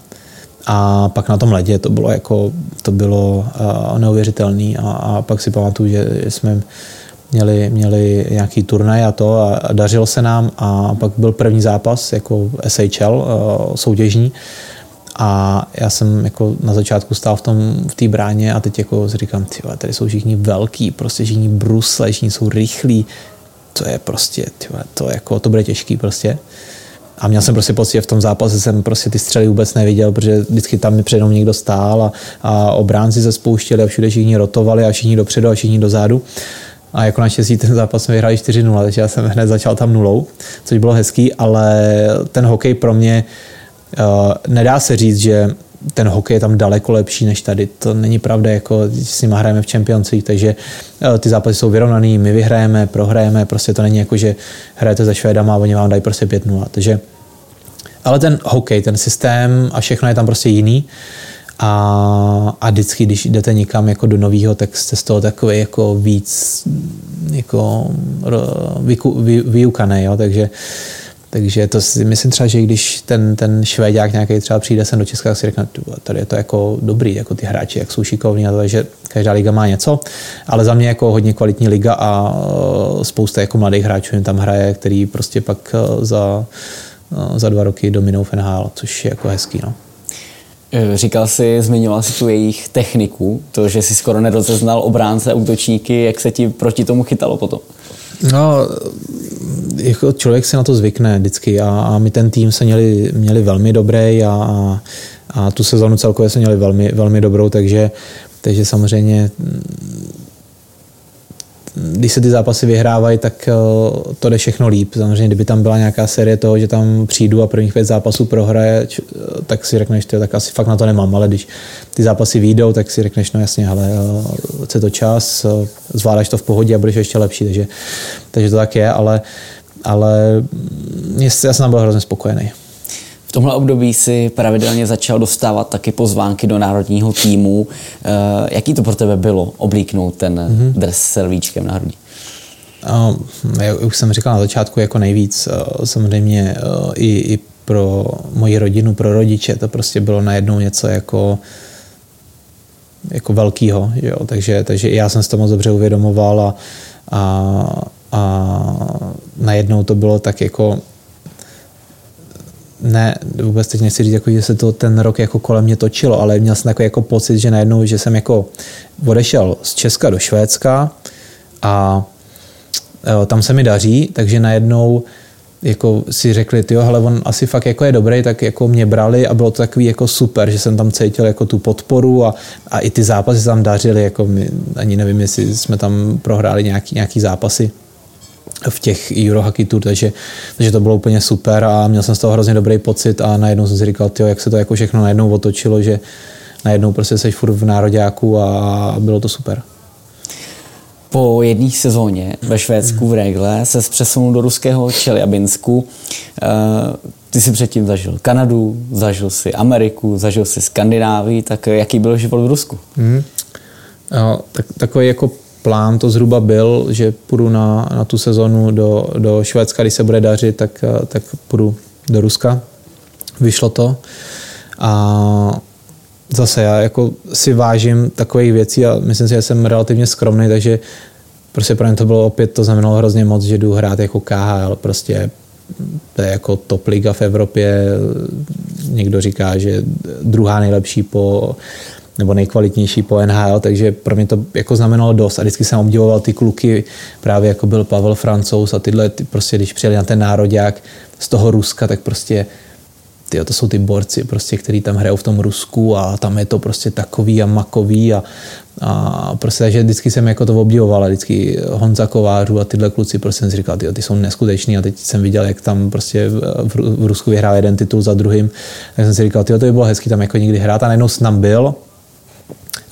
Speaker 2: A pak na tom ledě to bylo jako, to bylo uh, neuvěřitelné. A, a, pak si pamatuju, že jsme měli, měli nějaký turnaj a to a, dařilo se nám a pak byl první zápas jako SHL uh, soutěžní A já jsem jako na začátku stál v tom v té bráně a teď jako si říkám, ty tady jsou všichni velký, prostě všichni brusle, všichni jsou rychlí. To je prostě, tyhle, to, jako, to bude těžký prostě. A měl jsem prostě pocit, že v tom zápase jsem prostě ty střely vůbec neviděl, protože vždycky tam mi předou někdo stál a, a obránci se spouštěli a všude všichni rotovali a všichni dopředu a všichni dozadu. A jako naštěstí ten zápas jsme vyhráli 4-0, takže já jsem hned začal tam nulou, což bylo hezký, ale ten hokej pro mě uh, nedá se říct, že ten hokej je tam daleko lepší než tady. To není pravda, jako s nimi hrajeme v Champions League, takže uh, ty zápasy jsou vyrovnaný, my vyhrajeme, prohrajeme, prostě to není jako, že hrajete za Švédama a oni vám dají prostě 5-0. Takže ale ten hokej, ten systém a všechno je tam prostě jiný. A, a vždycky, když jdete někam jako do nového, tak jste z toho takový jako víc jako vy, vyukaný, jo? takže takže to si myslím třeba, že když ten, ten švédák nějaký třeba přijde sem do Česka, tak si řekne, tady je to jako dobrý, jako ty hráči, jak jsou šikovní, a to, že každá liga má něco, ale za mě jako hodně kvalitní liga a spousta jako mladých hráčů jim tam hraje, který prostě pak za, za dva roky dominou v NHL, což je jako hezký. No.
Speaker 1: Říkal jsi, zmiňoval si tu jejich techniku, to, že si skoro nerozeznal obránce útočníky, jak se ti proti tomu chytalo potom?
Speaker 2: No, jako člověk se na to zvykne vždycky a, a my ten tým se měli, měli velmi dobrý a, a, a tu sezonu celkově se měli velmi, velmi dobrou, takže, takže samozřejmě když se ty zápasy vyhrávají, tak eh, to jde všechno líp. Samozřejmě, kdyby tam byla nějaká série toho, že tam přijdu a prvních pět zápasů prohraje, eh, tak si řekneš, že tak asi fakt na to nemám, ale když ty zápasy výjdou, tak si řekneš, no jasně, ale chce eh, to čas, zvládáš to v pohodě a budeš ještě lepší, takže, takže to tak je, ale, ale já jsem byl hrozně spokojený.
Speaker 1: V tomhle období si pravidelně začal dostávat taky pozvánky do národního týmu. Eh, jaký to pro tebe bylo oblíknout ten mm-hmm. dres s selvíčkem na hrudi?
Speaker 2: Jak už jsem říkal na začátku, jako nejvíc eh, samozřejmě eh, i, i pro moji rodinu, pro rodiče, to prostě bylo najednou něco jako jako velkýho, jo? Takže, takže já jsem si to moc dobře uvědomoval a, a, a najednou to bylo tak jako ne, vůbec teď nechci říct, jako, že se to ten rok jako kolem mě točilo, ale měl jsem takový jako pocit, že najednou, že jsem jako odešel z Česka do Švédska a jo, tam se mi daří, takže najednou jako si řekli, jo, hele, on asi fakt jako je dobrý, tak jako mě brali a bylo to takový jako super, že jsem tam cítil jako tu podporu a, a i ty zápasy tam dařily, jako my, ani nevím, jestli jsme tam prohráli nějaký, nějaký zápasy v těch Eurohockey Tour, takže, takže to bylo úplně super a měl jsem z toho hrozně dobrý pocit a najednou jsem si říkal, tyjo, jak se to jako všechno najednou otočilo, že najednou prostě seš furt v nároďáku a bylo to super.
Speaker 1: Po jedné sezóně ve Švédsku v Regle se přesunul do ruského Čeljabinsku. Eh, ty jsi předtím zažil Kanadu, zažil si Ameriku, zažil si Skandinávii, tak jaký byl život v Rusku? Mm.
Speaker 2: No, tak, takový jako plán to zhruba byl, že půjdu na, na tu sezonu do, do Švédska, když se bude dařit, tak, tak půjdu do Ruska. Vyšlo to. A zase já jako si vážím takových věcí a myslím si, že jsem relativně skromný, takže prostě pro mě to bylo opět, to znamenalo hrozně moc, že jdu hrát jako KHL, prostě to je jako top liga v Evropě, někdo říká, že druhá nejlepší po nebo nejkvalitnější po NHL, takže pro mě to jako znamenalo dost. A vždycky jsem obdivoval ty kluky, právě jako byl Pavel Francouz a tyhle, ty prostě když přijeli na ten národák z toho Ruska, tak prostě tyjo, to jsou ty borci, prostě, který tam hrajou v tom Rusku a tam je to prostě takový a makový a, a prostě, takže vždycky jsem jako to obdivoval a vždycky Honza Kovářů a tyhle kluci prostě jsem si říkal, tyjo, ty jsou neskuteční a teď jsem viděl, jak tam prostě v, v Rusku vyhrál jeden titul za druhým, tak jsem si říkal, tyjo, to by bylo hezký tam jako někdy hrát. A najednou tam byl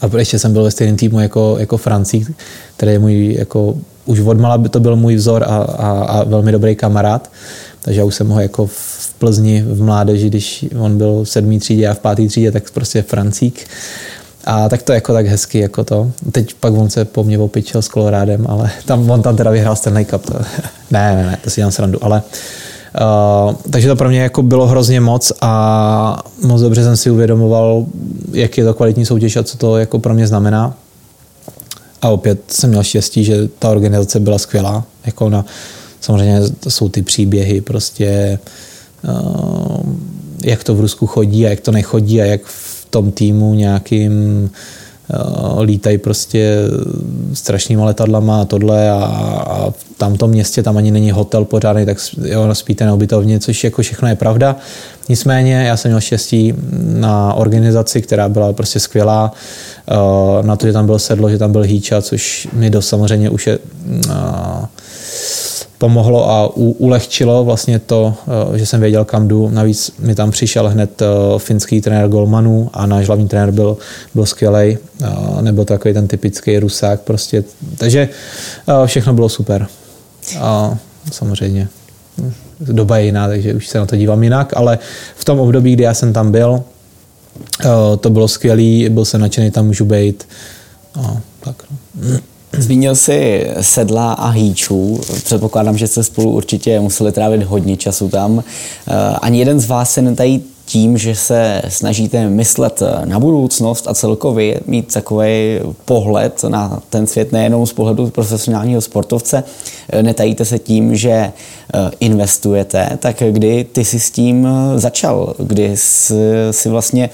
Speaker 2: a ještě jsem byl ve stejném týmu jako, jako Francík, který je můj, jako, už odmala by to byl můj vzor a, a, a velmi dobrý kamarád. Takže já už jsem ho jako v Plzni v mládeži, když on byl v sedmý třídě a v páté třídě, tak prostě Francík. A tak to jako tak hezky jako to. Teď pak on se po mně opičil s Kolorádem, ale tam, on tam teda vyhrál Stanley Cup. To, ne, ne, ne, to si dělám srandu, ale uh, Uh, takže to pro mě jako bylo hrozně moc a moc dobře jsem si uvědomoval, jak je to kvalitní soutěž a co to jako pro mě znamená. A opět jsem měl štěstí, že ta organizace byla skvělá. Jako na, samozřejmě to jsou ty příběhy, prostě uh, jak to v Rusku chodí a jak to nechodí a jak v tom týmu nějakým Eh, lítají prostě strašnýma letadlama a tohle a, a v tamtom městě tam ani není hotel pořádný, tak jo, spíte na ubytovně, což jako všechno je pravda. Nicméně já jsem měl štěstí na organizaci, která byla prostě skvělá, eh, na to, že tam byl sedlo, že tam byl hýča, což mi dost samozřejmě už je eh, pomohlo a u, ulehčilo vlastně to, eh, že jsem věděl, kam jdu. Navíc mi tam přišel hned eh, finský trenér Golmanů a náš hlavní trenér byl, byl skvělý. Nebyl to takový ten typický rusák prostě. Takže eh, všechno bylo super. A samozřejmě hm, doba je jiná, takže už se na to dívám jinak, ale v tom období, kdy já jsem tam byl, to bylo skvělý, byl jsem nadšený, tam můžu být. A tak. No.
Speaker 1: Zmínil jsi sedla a hýčů. Předpokládám, že jste spolu určitě museli trávit hodně času tam. Eh, ani jeden z vás se netají tím, že se snažíte myslet na budoucnost a celkově mít takový pohled na ten svět nejenom z pohledu profesionálního sportovce. Eh, netajíte se tím, že eh, investujete, tak kdy ty si s tím začal, kdy si vlastně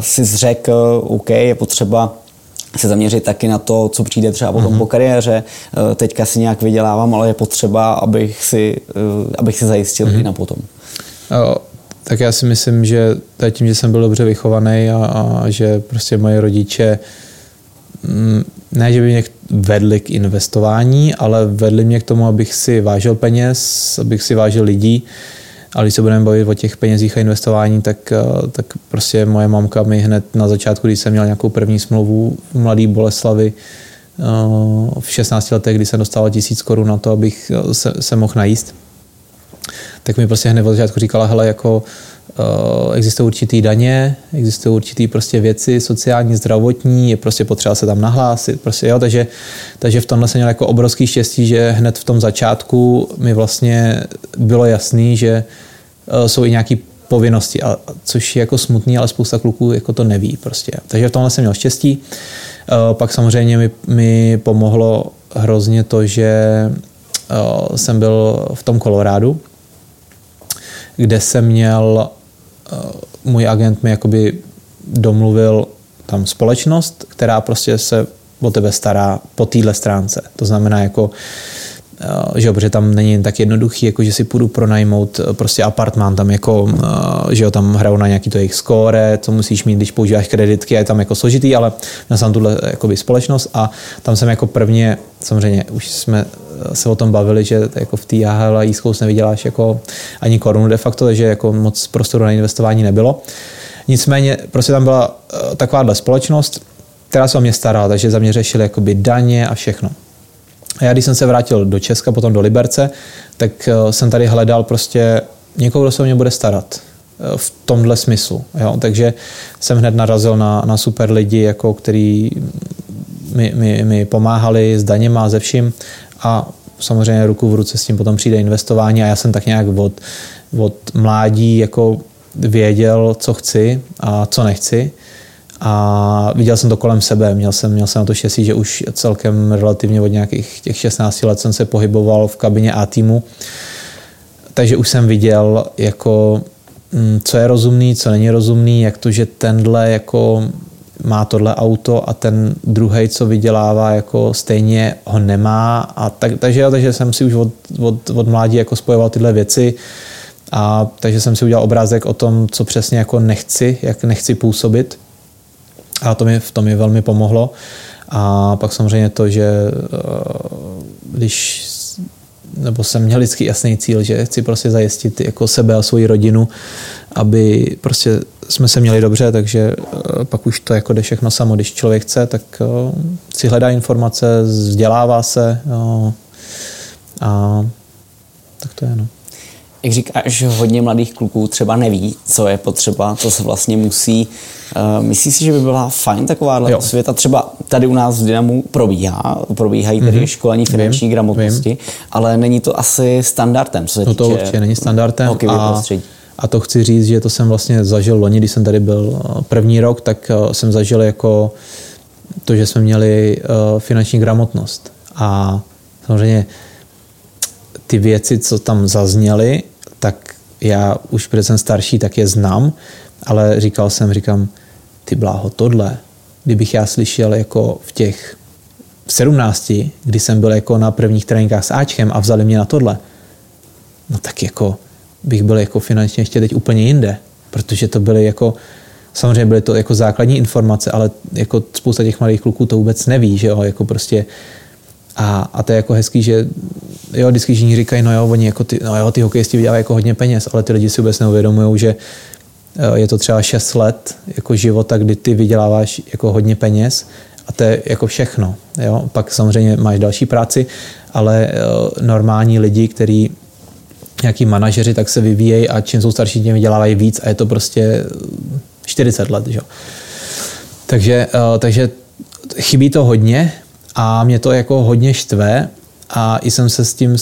Speaker 1: si zřekl, OK, je potřeba se zaměřit taky na to, co přijde třeba potom mm-hmm. po kariéře. Eh, teďka si nějak vydělávám, ale je potřeba, abych si, eh, abych si zajistil mm-hmm. i na potom.
Speaker 2: O, tak já si myslím, že tím, že jsem byl dobře vychovaný a, a že prostě moje rodiče mm, ne, že by mě vedli k investování, ale vedli mě k tomu, abych si vážil peněz, abych si vážil lidí, ale když se budeme bavit o těch penězích a investování, tak, eh, tak prostě moje mamka mi hned na začátku, když jsem měl nějakou první smlouvu v Mladý Boleslavy, eh, v 16 letech, kdy jsem dostával tisíc korun na to, abych eh, se, se mohl najíst, tak mi prostě hned od začátku říkala, hele, jako existují určitý daně, existují určitý prostě věci, sociální, zdravotní, je prostě potřeba se tam nahlásit, prostě jo, takže, takže v tomhle jsem měl jako obrovský štěstí, že hned v tom začátku mi vlastně bylo jasný, že Eh, jsou i nějaké povinnosti, a, což je jako smutný, ale spousta kluků jako to neví prostě. Takže v tomhle jsem měl štěstí. Eh, pak samozřejmě mi, mi pomohlo hrozně to, že eh, jsem byl v tom Kolorádu, kde jsem měl, můj agent mi jakoby domluvil tam společnost, která prostě se o tebe stará po téhle stránce. To znamená jako Eh, že jo, protože tam není tak jednoduchý, jako že si půjdu pronajmout eh, prostě apartmán, tam jako, eh, že jo, tam hrajou na nějaký to jejich score, co musíš mít, když používáš kreditky, a je tam jako složitý, ale na sam tuhle jakoby společnost a tam jsem jako prvně, samozřejmě už jsme se o tom bavili, že jako v té AHL East Coast nevyděláš jako ani korunu de facto, takže jako moc prostoru na investování nebylo. Nicméně prostě tam byla takováhle společnost, která se o mě starala, takže za mě řešili jakoby daně a všechno. A já když jsem se vrátil do Česka, potom do Liberce, tak eh, jsem tady hledal prostě někoho, kdo se o mě bude starat eh, v tomhle smyslu. Jo? Takže jsem hned narazil na, na super lidi, jako který mi, mi, mi pomáhali s daněma a ze vším a samozřejmě ruku v ruce s tím potom přijde investování a já jsem tak nějak od, od mládí jako věděl, co chci a co nechci a viděl jsem to kolem sebe, měl jsem, měl jsem na to štěstí, že už celkem relativně od nějakých těch 16 let jsem se pohyboval v kabině A týmu, takže už jsem viděl, jako, mm, co je rozumný, co není rozumný, jak to, že tenhle jako má tohle auto a ten druhý, co vydělává, jako stejně ho nemá. A tak, takže, takže jsem si už od, od, od mládí jako spojoval tyhle věci. A takže jsem si udělal obrázek o tom, co přesně jako nechci, jak nechci působit. A to mi v tom mi velmi pomohlo. A pak samozřejmě to, že eh, když nebo jsem měl vždycky jasný cíl, že chci prostě zajistit jako sebe a svoji rodinu, aby prostě jsme se měli dobře, takže eh, pak už to jako jde všechno samo. Když člověk chce, tak eh, si hledá informace, vzdělává se a tak to je. No
Speaker 1: jak říkáš, hodně mladých kluků třeba neví, co je potřeba, co se vlastně musí. Uh, myslíš si, že by byla fajn taková světa? Třeba tady u nás v Dynamu probíhá, probíhají tedy mm-hmm. školení finanční vím, gramotnosti, vím. ale není to asi standardem. Co se
Speaker 2: no to týče určitě není standardem. A, a to chci říct, že to jsem vlastně zažil loni, když jsem tady byl eh, první rok, tak eh, jsem zažil jako to, že jsme měli finanční gramotnost. A samozřejmě ty věci, co tam zazněly, tak já už, protože jsem starší, tak je znám, ale říkal jsem, říkám, ty bláho, tohle, kdybych já slyšel jako v těch 17, kdy jsem byl jako na prvních tréninkách s Ačkem a vzali mě na tohle, no tak jako bych byl jako finančně ještě teď úplně jinde, protože to byly jako, samozřejmě byly to jako základní informace, ale jako spousta těch malých kluků to vůbec neví, že jo, jako prostě a, a to je jako hezký, že jo, vždycky všichni říkají, no jo, oni jako ty, no jo, ty hokejisti vydělávají jako hodně peněz, ale ty lidi si vůbec neuvědomují, že eh, je to třeba 6 let jako života, kdy ty vyděláváš jako hodně peněz a to je jako všechno. Jo? Pak samozřejmě máš další práci, ale eh, normální lidi, kteří nějaký manažeři, tak se vyvíjejí a čím jsou starší, tím vydělávají víc a je to prostě 40 let. Že? Takže, eh, takže chybí to hodně a mě to jako hodně štve a i jsem se s tím,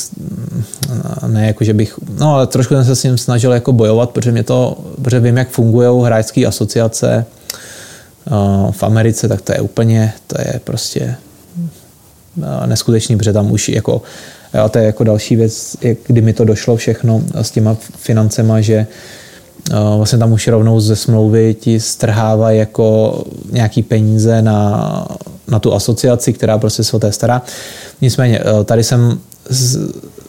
Speaker 2: ne jako, že bych, no ale trošku jsem se s tím snažil jako bojovat, protože mě to, protože vím, jak fungují hráčské asociace eh, v Americe, tak to je úplně, to je prostě eh, neskutečný, protože tam už jako, a to je jako další věc, kdy mi to došlo všechno s těma financema, že vlastně tam už rovnou ze smlouvy ti strhávají jako nějaký peníze na, na tu asociaci, která prostě se o té stará. Nicméně tady jsem s,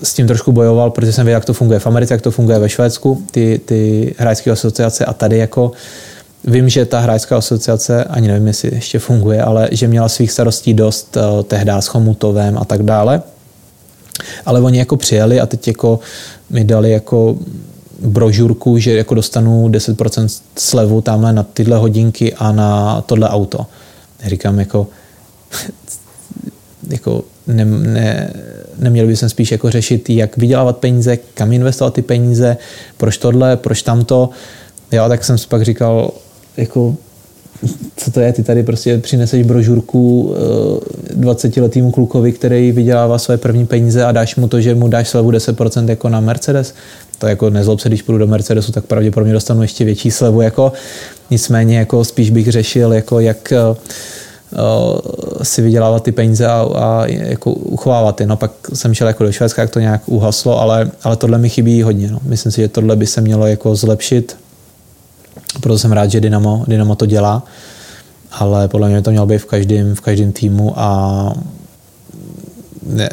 Speaker 2: s tím trošku bojoval, protože jsem věděl, jak to funguje v Americe, jak to funguje ve Švédsku, ty, ty hráčské asociace a tady jako Vím, že ta hráčská asociace, ani nevím, jestli ještě funguje, ale že měla svých starostí dost tehdy s Chomutovem a tak dále. Ale oni jako přijeli a teď jako mi dali jako brožurku, že jako dostanu 10% slevu tamhle na tyhle hodinky a na tohle auto. Říkám jako, jako ne, ne, neměl bych spíš jako řešit, jak vydělávat peníze, kam investovat ty peníze, proč tohle, proč tamto. Jo, tak jsem si pak říkal, jako co to je, ty tady prostě přineseš brožurku 20-letýmu eh, klukovi, který vydělává své první peníze a dáš mu to, že mu dáš slevu 10% jako na Mercedes. To jako nezlob se, když půjdu do Mercedesu, tak pravděpodobně dostanu ještě větší slevu. Jako. Nicméně jako spíš bych řešil, jako jak uh, si vydělávat ty peníze a, a jako uchovávat je. No pak jsem šel jako do Švédska, jak to nějak uhaslo, ale, ale tohle mi chybí hodně. No. Myslím si, že tohle by se mělo jako zlepšit proto jsem rád, že Dynamo, Dynamo to dělá, ale podle mě to mělo být v každém, v každém týmu a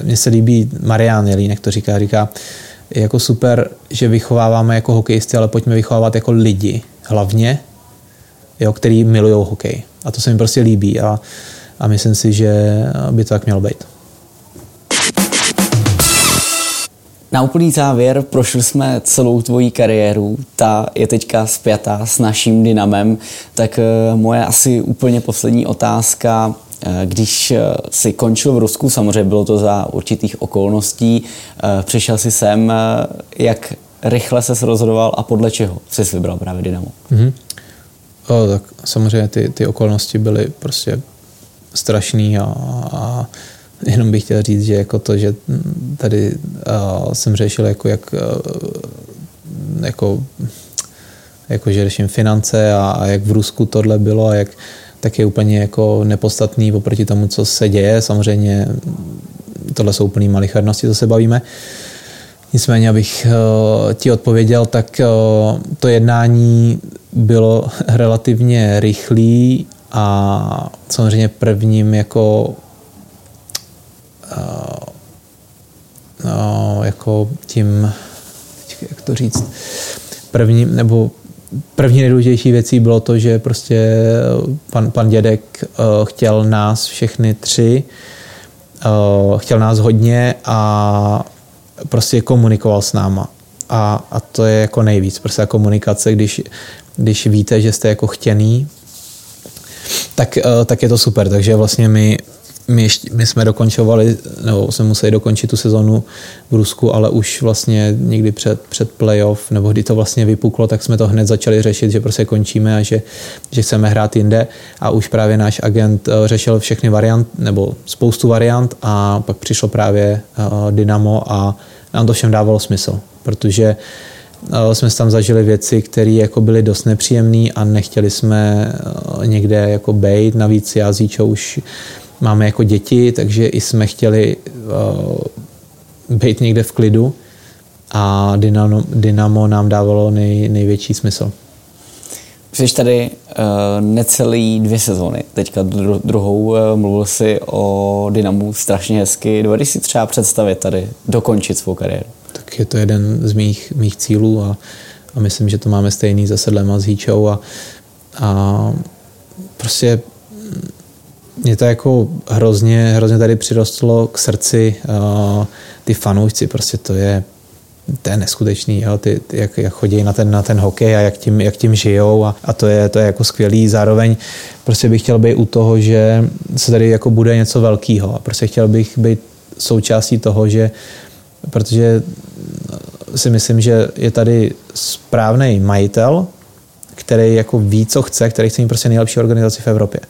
Speaker 2: mně se líbí Marian Jelínek to říká, říká, je jako super, že vychováváme jako hokejisty, ale pojďme vychovávat jako lidi hlavně, jo, který milují hokej. A to se mi prostě líbí a, a myslím si, že by to tak mělo být.
Speaker 1: Na úplný závěr prošli jsme celou tvoji kariéru, ta je teďka spjatá s naším dynamem, tak eh, moje asi úplně poslední otázka, když eh, si končil v Rusku, samozřejmě bylo to za určitých okolností, přišel si sem, jak rychle se rozhodoval a podle čeho jsi vybral právě Dynamo? Mm-hmm.
Speaker 2: O, tak samozřejmě ty, ty okolnosti byly prostě strašný a, a Jenom bych chtěl říct, že jako to, že tady uh, jsem řešil, jako jak uh, jako, jako že řeším finance a, a jak v Rusku tohle bylo a jak tak je úplně jako nepodstatný oproti tomu, co se děje. Samozřejmě tohle jsou úplný malichernosti, co se bavíme. Nicméně, abych uh, ti odpověděl, tak uh, to jednání bylo relativně rychlý a samozřejmě prvním jako no, jako tím, jak to říct, první, nebo první nejdůležitější věcí bylo to, že prostě pan, pan dědek uh, chtěl nás všechny tři, uh, chtěl nás hodně a prostě komunikoval s náma. A, a to je jako nejvíc, prostě komunikace, když, když víte, že jste jako chtěný, tak, tak je to super. Takže vlastně my my, ještě, my jsme dokončovali, nebo jsme museli dokončit tu sezonu v Rusku, ale už vlastně někdy před, před playoff, nebo kdy to vlastně vypuklo, tak jsme to hned začali řešit, že prostě končíme a že, že chceme hrát jinde a už právě náš agent eh, řešil všechny variant, nebo spoustu variant a pak přišlo právě uh, Dynamo a nám to všem dávalo smysl, protože uh, jsme tam zažili věci, které jako byly dost nepříjemné a nechtěli jsme někde jako bejt. Navíc já s už máme jako děti, takže i jsme chtěli uh, být někde v klidu a Dynamo, Dynamo nám dávalo nej, největší smysl.
Speaker 1: Jsi tady uh, necelý dvě sezóny, teďka dru- druhou uh, mluvil si o Dynamu strašně hezky. Dovedeš si třeba představit tady dokončit svou kariéru?
Speaker 2: Tak je to jeden z mých, mých cílů a, a myslím, že to máme stejný za Sedlem a s Híčou a, a prostě mě to jako hrozně, hrozně tady přirostlo k srdci uh, ty fanoušci, prostě to je to je neskutečný, jo, ty, ty, jak, jak chodí na ten, na ten hokej a jak tím, jak tím žijou a, a to, je, to je jako skvělý. Zároveň prostě bych chtěl být u toho, že se tady jako bude něco velkého a prostě chtěl bych být součástí toho, že protože si myslím, že je tady správný majitel, který jako ví, co chce, který chce mít prostě nejlepší organizaci v Evropě.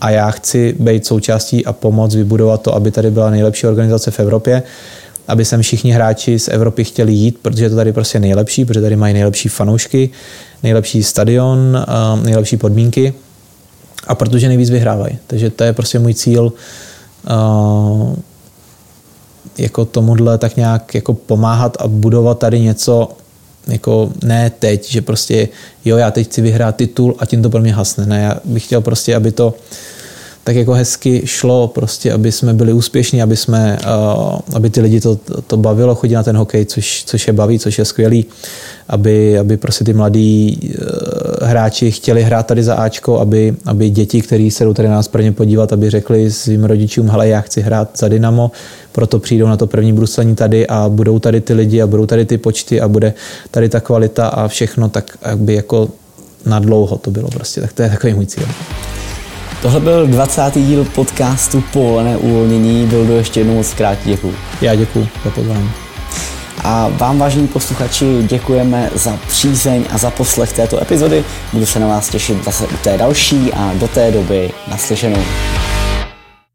Speaker 2: A já chci být součástí a pomoct vybudovat to, aby tady byla nejlepší organizace v Evropě aby sem všichni hráči z Evropy chtěli jít, protože je to tady prostě nejlepší, protože tady mají nejlepší fanoušky, nejlepší stadion, nejlepší podmínky a protože nejvíc vyhrávají. Takže to je prostě můj cíl jako tomuhle tak nějak jako pomáhat a budovat tady něco jako ne teď, že prostě jo, já teď chci vyhrát titul a tím to pro mě hasne. Ne, já bych chtěl prostě, aby to tak jako hezky šlo, prostě, aby jsme byli úspěšní, aby, jsme, uh, aby ty lidi to, to bavilo chodit na ten hokej, což, což je baví, což je skvělý, aby, aby prostě ty mladí uh, hráči chtěli hrát tady za Ačko, aby, aby děti, kteří se jdou tady na nás prvně podívat, aby řekli svým rodičům, hele, já chci hrát za Dynamo, proto přijdou na to první bruslení tady a budou tady ty lidi a budou tady ty počty a bude tady ta kvalita a všechno, tak aby jako na dlouho to bylo prostě. Tak to je takový můj cíl.
Speaker 1: Tohle byl 20. díl podcastu Povolené uvolnění. Byl do ještě jednou moc krát děkuju.
Speaker 2: Já děkuju za pozvání.
Speaker 1: A vám, vážení posluchači, děkujeme za přízeň a za poslech této epizody. Budu se na vás těšit zase u té další a do té doby naslyšenou.